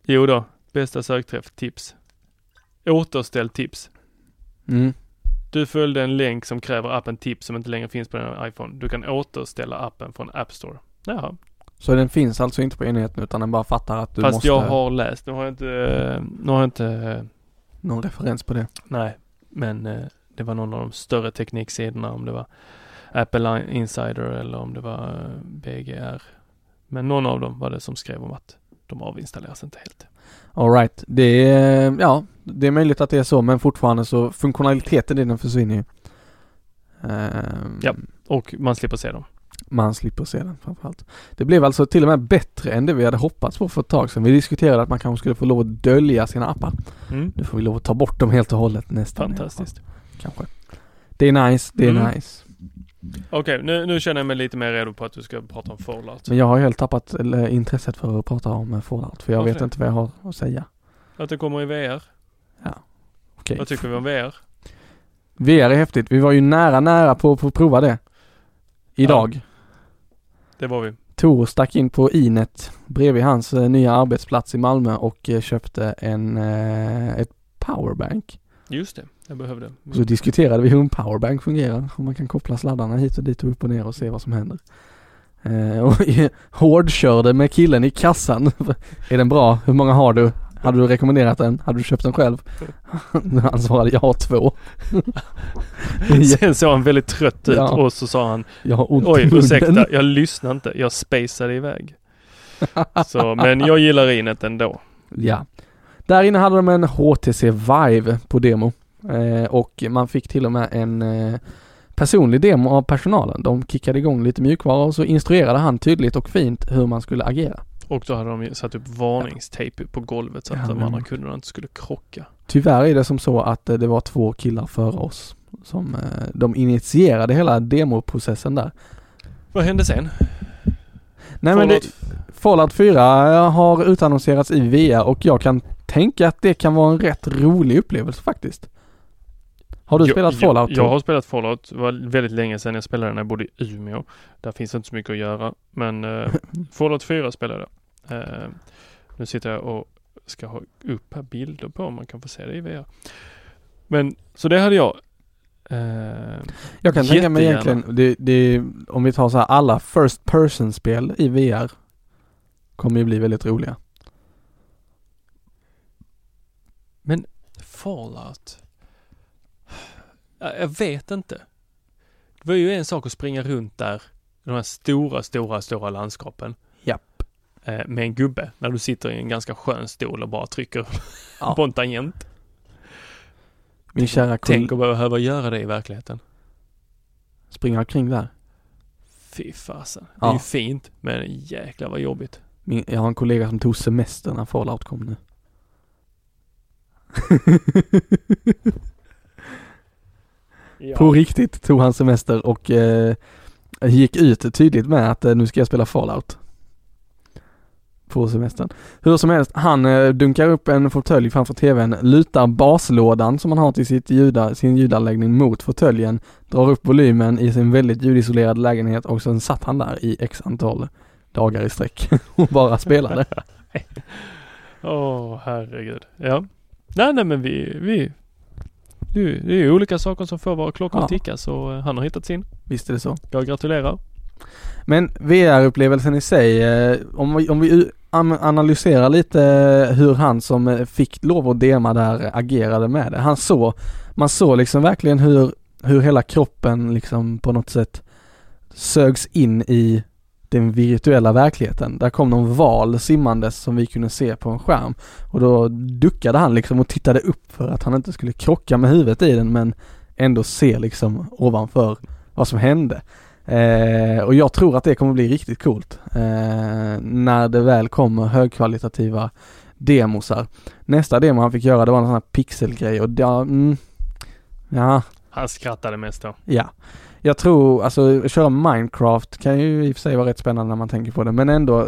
Jo då, bästa sökträff, tips. Återställ tips. Mm. Du följde en länk som kräver appen tips som inte längre finns på din iPhone. Du kan återställa appen från App Store. Jaha. Så den finns alltså inte på enheten utan den bara fattar att du Fast måste jag har läst. Nu har jag inte, nu har jag inte, någon referens på det. nej. Men eh, det var någon av de större tekniksidorna om det var Apple Insider eller om det var eh, BGR. Men någon av dem var det som skrev om att de avinstalleras inte helt. Alright, det är, ja, det är möjligt att det är så men fortfarande så funktionaliteten i den försvinner ju. Ehm, Ja. Och man slipper se dem. Man slipper se den framförallt. Det blev alltså till och med bättre än det vi hade hoppats på för ett tag sedan. Vi diskuterade att man kanske skulle få lov att dölja sina appar. Mm. Nu får vi lov att ta bort dem helt och hållet nästan. Fantastiskt. Kanske. Det är nice, det är Mm. nice. Okej, nu, nu känner jag mig lite mer redo på att du ska prata om Fallout. Men jag har helt tappat eller, intresset för att prata om eh, Fallout. För jag Varför vet det? inte vad jag har att säga. Att det kommer i VR. Okej. Vad tycker vi om VR? VR är häftigt. Vi var ju nära, nära på på att prova det. Idag. Det var vi. Tor stack in på Inet bredvid hans eh, nya arbetsplats i Malmö och eh, köpte en, eh, ett powerbank. Just det, jag behövde. Och så diskuterade vi hur en powerbank fungerar. Om man kan koppla sladdarna hit och dit och upp och ner och se vad som händer. Eh, och *laughs* hårdkörde med killen i kassan. *laughs* är den bra? Hur många har du? Hade du rekommenderat den? Hade du köpt den själv? *laughs* Han svarade jag har två. Sen såg han väldigt trött ut Ja. och så sa han Jag har ont Oj, ursäkta, jag lyssnade inte. Jag spacade iväg. Så, men jag gillar Inet ändå. Ja. Där inne hade de en HTC Vive på demo. Eh, och man fick till och med en eh, personlig demo av personalen. De kickade igång lite mjukvara och så instruerade han tydligt och fint hur man skulle agera. Och då hade de satt upp varningstejp på golvet så att Ja, de andra kunderna inte skulle krocka. Tyvärr är det som så att eh, det var två killar före oss som eh, de initierade hela demoprocessen där. Vad hände sen? Nej men det, Fallout- Fallout 4 har utannonserats i VR och jag kan tänka att det kan vara en rätt rolig upplevelse faktiskt. Har du Jag- spelat Fallout? Jag, jag har spelat Fallout. Det var väldigt länge sedan jag spelade när jag bodde i Umeå. Där finns inte så mycket att göra. Men eh, *laughs* Fallout 4 spelade jag. Eh, nu sitter jag och ska ha upp här bilder på om man kan få se det i VR. Men så det hade jag. Eh, Jag kan tänka mig egentligen, det, det, om vi tar så här alla first person spel i VR kommer ju bli väldigt roliga. Fallout. Ja, Jag vet inte. Det var ju en sak att springa runt där. De här stora, stora, stora landskapen. Japp. Eh, med en gubbe. När du sitter i en ganska skön stol och bara trycker Ja. *laughs* på en tangent. Min kära Tänk kund att behöva göra det i verkligheten. springer omkring där. Fy fasen. Det är ju fint, men jäklar vad jobbigt. Min, jag har en kollega som tog semester när Fallout kom nu. På riktigt tog han semester och eh, gick ut tydligt med att eh, nu ska jag spela Fallout. På semestern. Hur som helst, han eh, dunkar upp en fåtölj framför tvn, lutar baslådan som han har till sitt ljuda, sin ljudanläggning mot fåtöljen, drar upp volymen i sin väldigt ljudisolerade lägenhet och sen satt han där i x antal dagar i sträck *laughs* och bara spelade. Åh, herregud. Ja. Nej, nej men vi, vi det är ju- det är ju olika saker som får våra klockor Ja. att ticka så eh, han har hittat sin. Visst är det så. Jag gratulerar. Men VR-upplevelsen i sig, eh, om vi, om vi analyserar lite eh, hur han som fick lov att dema där agerade med det. Han såg, man såg liksom verkligen hur, hur hela kroppen liksom på något sätt sögs in i den virtuella verkligheten. Där kom någon val simmandes som vi kunde se på en skärm. Och då duckade han liksom och tittade upp för att han inte skulle krocka med huvudet i den men ändå se liksom ovanför vad som hände. Eh, och jag tror att det kommer bli riktigt coolt eh, när det väl kommer högkvalitativa demosar. Nästa demo han fick göra det var en sån här pixelgrej och ja, mm, ja, Han skrattade mest då. ja. Jag tror, alltså köra Minecraft kan ju i och för sig vara rätt spännande när man tänker på det men ändå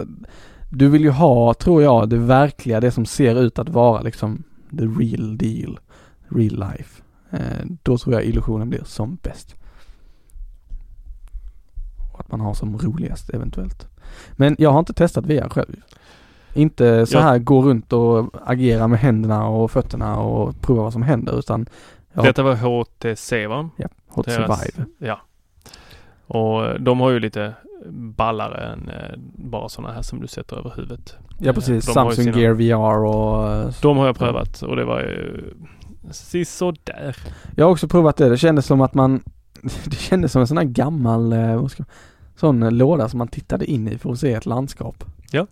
Du vill ju ha, tror jag, det verkliga, det som ser ut att vara liksom the real deal, real life. Eh, då tror jag illusionen blir som bäst. Och att man har som roligast eventuellt. Men jag har inte testat VR själv. Inte så Jag- här gå runt och agera med händerna och fötterna och prova vad som händer utan Ja. Detta var HTC va? ja, hot Deras- survive. Ja. Och de har ju lite ballare än eh, bara sådana här som du sätter över huvudet. Ja precis, De Samsung sina- Gear VR och eh, De har jag prövat och det var ju sisådär. Jag har också provat det. Det kändes som att man *laughs* det kändes som en sån här gammal, eh, ska, sån låda som man tittade in i för att se ett landskap. Ja.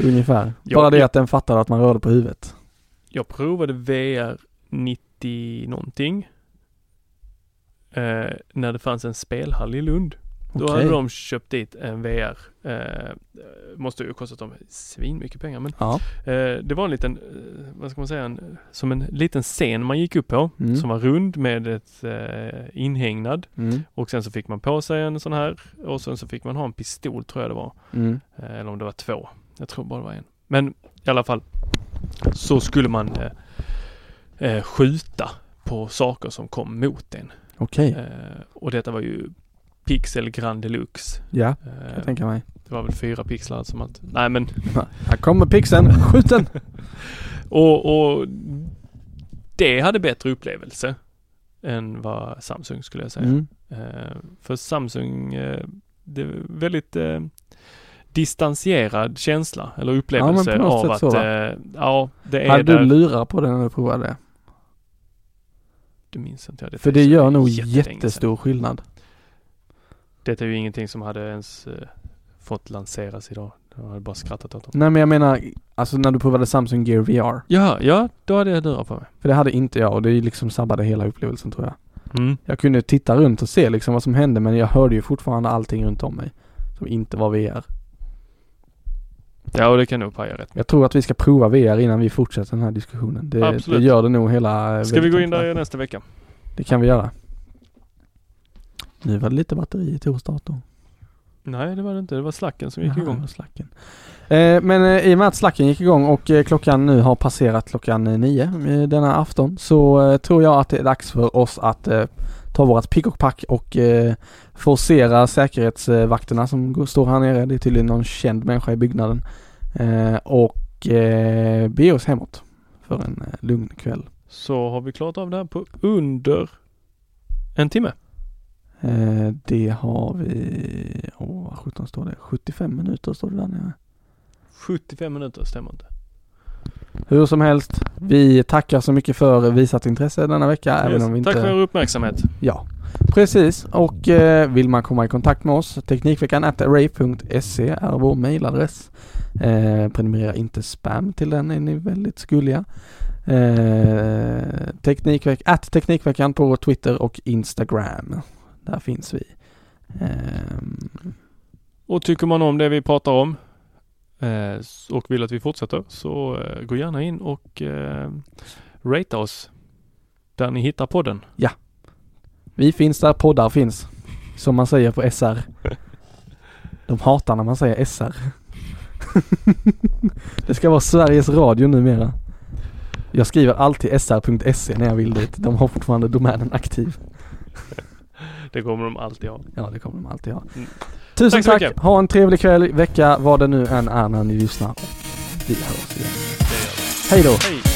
Ungefär. Ja, Bara det att den fattade att man rörde på huvudet. Jag provade VR 90 någonting. Eh, när det fanns en spelhall i Lund. Då Okej. hade de köpt dit en VR. Eh, måste ju kostat dem svin mycket pengar men Ja. eh, det var en liten, eh, vad ska man säga, en, som en liten scen man gick upp på. Mm. Som var rund med ett eh, inhägnad. Mm. Och sen så fick man på sig en sån här och sen så fick man ha en pistol tror jag det var. Mm. Eh, eller om det var två. Jag tror bara det var en. Men i alla fall så skulle man eh, eh, skjuta på saker som kom mot en. Okej. Eh, och detta var ju Pixel Grand Deluxe. Ja, Eh, kan jag tänka mig. det var väl fyra pixlar som allt. Nej men *laughs* Här kommer pixeln, skjut den! *laughs* och, och det hade bättre upplevelse än vad Samsung skulle jag säga. Mm. Eh, för Samsung, det är väldigt distanserad känsla eller upplevelse Ja, men på något av sätt att, så, ja, det är Hade du där. lurar på det när du provade det? Det minns inte jag. Detta För det gör nog jättestor skillnad. Detta är ju ingenting som hade ens eh, fått lanseras idag. Jag hade bara skrattat åt dem. Nej men jag menar, alltså när du provade Samsung Gear VR. Ja, ja, då hade jag lurar på mig. För det hade inte jag och det liksom sabbade hela upplevelsen tror jag. Mm. Jag kunde titta runt och se liksom vad som hände men jag hörde ju fortfarande allting runt om mig. Som inte var VR. Ja, och det kan nog paja rätt. Jag tror att vi ska prova VR innan vi fortsätter den här diskussionen. Det, Absolut. det gör det nog hela... Ska vi gå in där nästa vecka? Det kan vi göra. Nu var det lite batteri i Tors dator. Nej, det var det inte. Det var slacken som gick det igång. Slacken. Eh, men eh, i och med att slacken gick igång och eh, klockan nu har passerat klockan eh, nio eh, denna afton så eh, tror jag att det är dags för oss att eh, ta vårat pick och pack och eh, forcera säkerhetsvakterna som står här nere. Det är tydligen någon känd människa i byggnaden. Eh, och eh, be oss hemåt för en eh, lugn kväll. Så har vi klarat av det här på under en timme. Eh, det har vi, åh vad sjutton står det? 75 minuter står det där nere. 75 minuter, stämmer inte. Hur som helst, vi tackar så mycket för visat intresse denna vecka. Även Yes. om vi inte... Tack för er uppmärksamhet. Ja, precis. Och eh, vill man komma i kontakt med oss, Teknikveckan at array.se är vår mailadress. Eh, prenumerera inte spam till den, är ni väldigt skulliga. Eh, teknikveck, at Teknikveckan på Twitter och Instagram. Där finns vi. Ehm, Och tycker man om det vi pratar om eh, och vill att vi fortsätter så eh, gå gärna in och eh, rata oss där ni hittar podden. vi finns där poddar finns. Som man säger på SR. *laughs* De hatar när man säger SR. *laughs* det ska vara Sveriges Radio numera. Jag skriver alltid sr.se när jag vill dit. De har fortfarande domänen aktiv. *laughs* Det kommer de alltid ha. Ja, det kommer de alltid ha. Mm. Tusen Tack tack. Ha en trevlig kväll, vecka, vad det nu än är när ni lyssnar. Vi hörs igen. Hej då! Hej!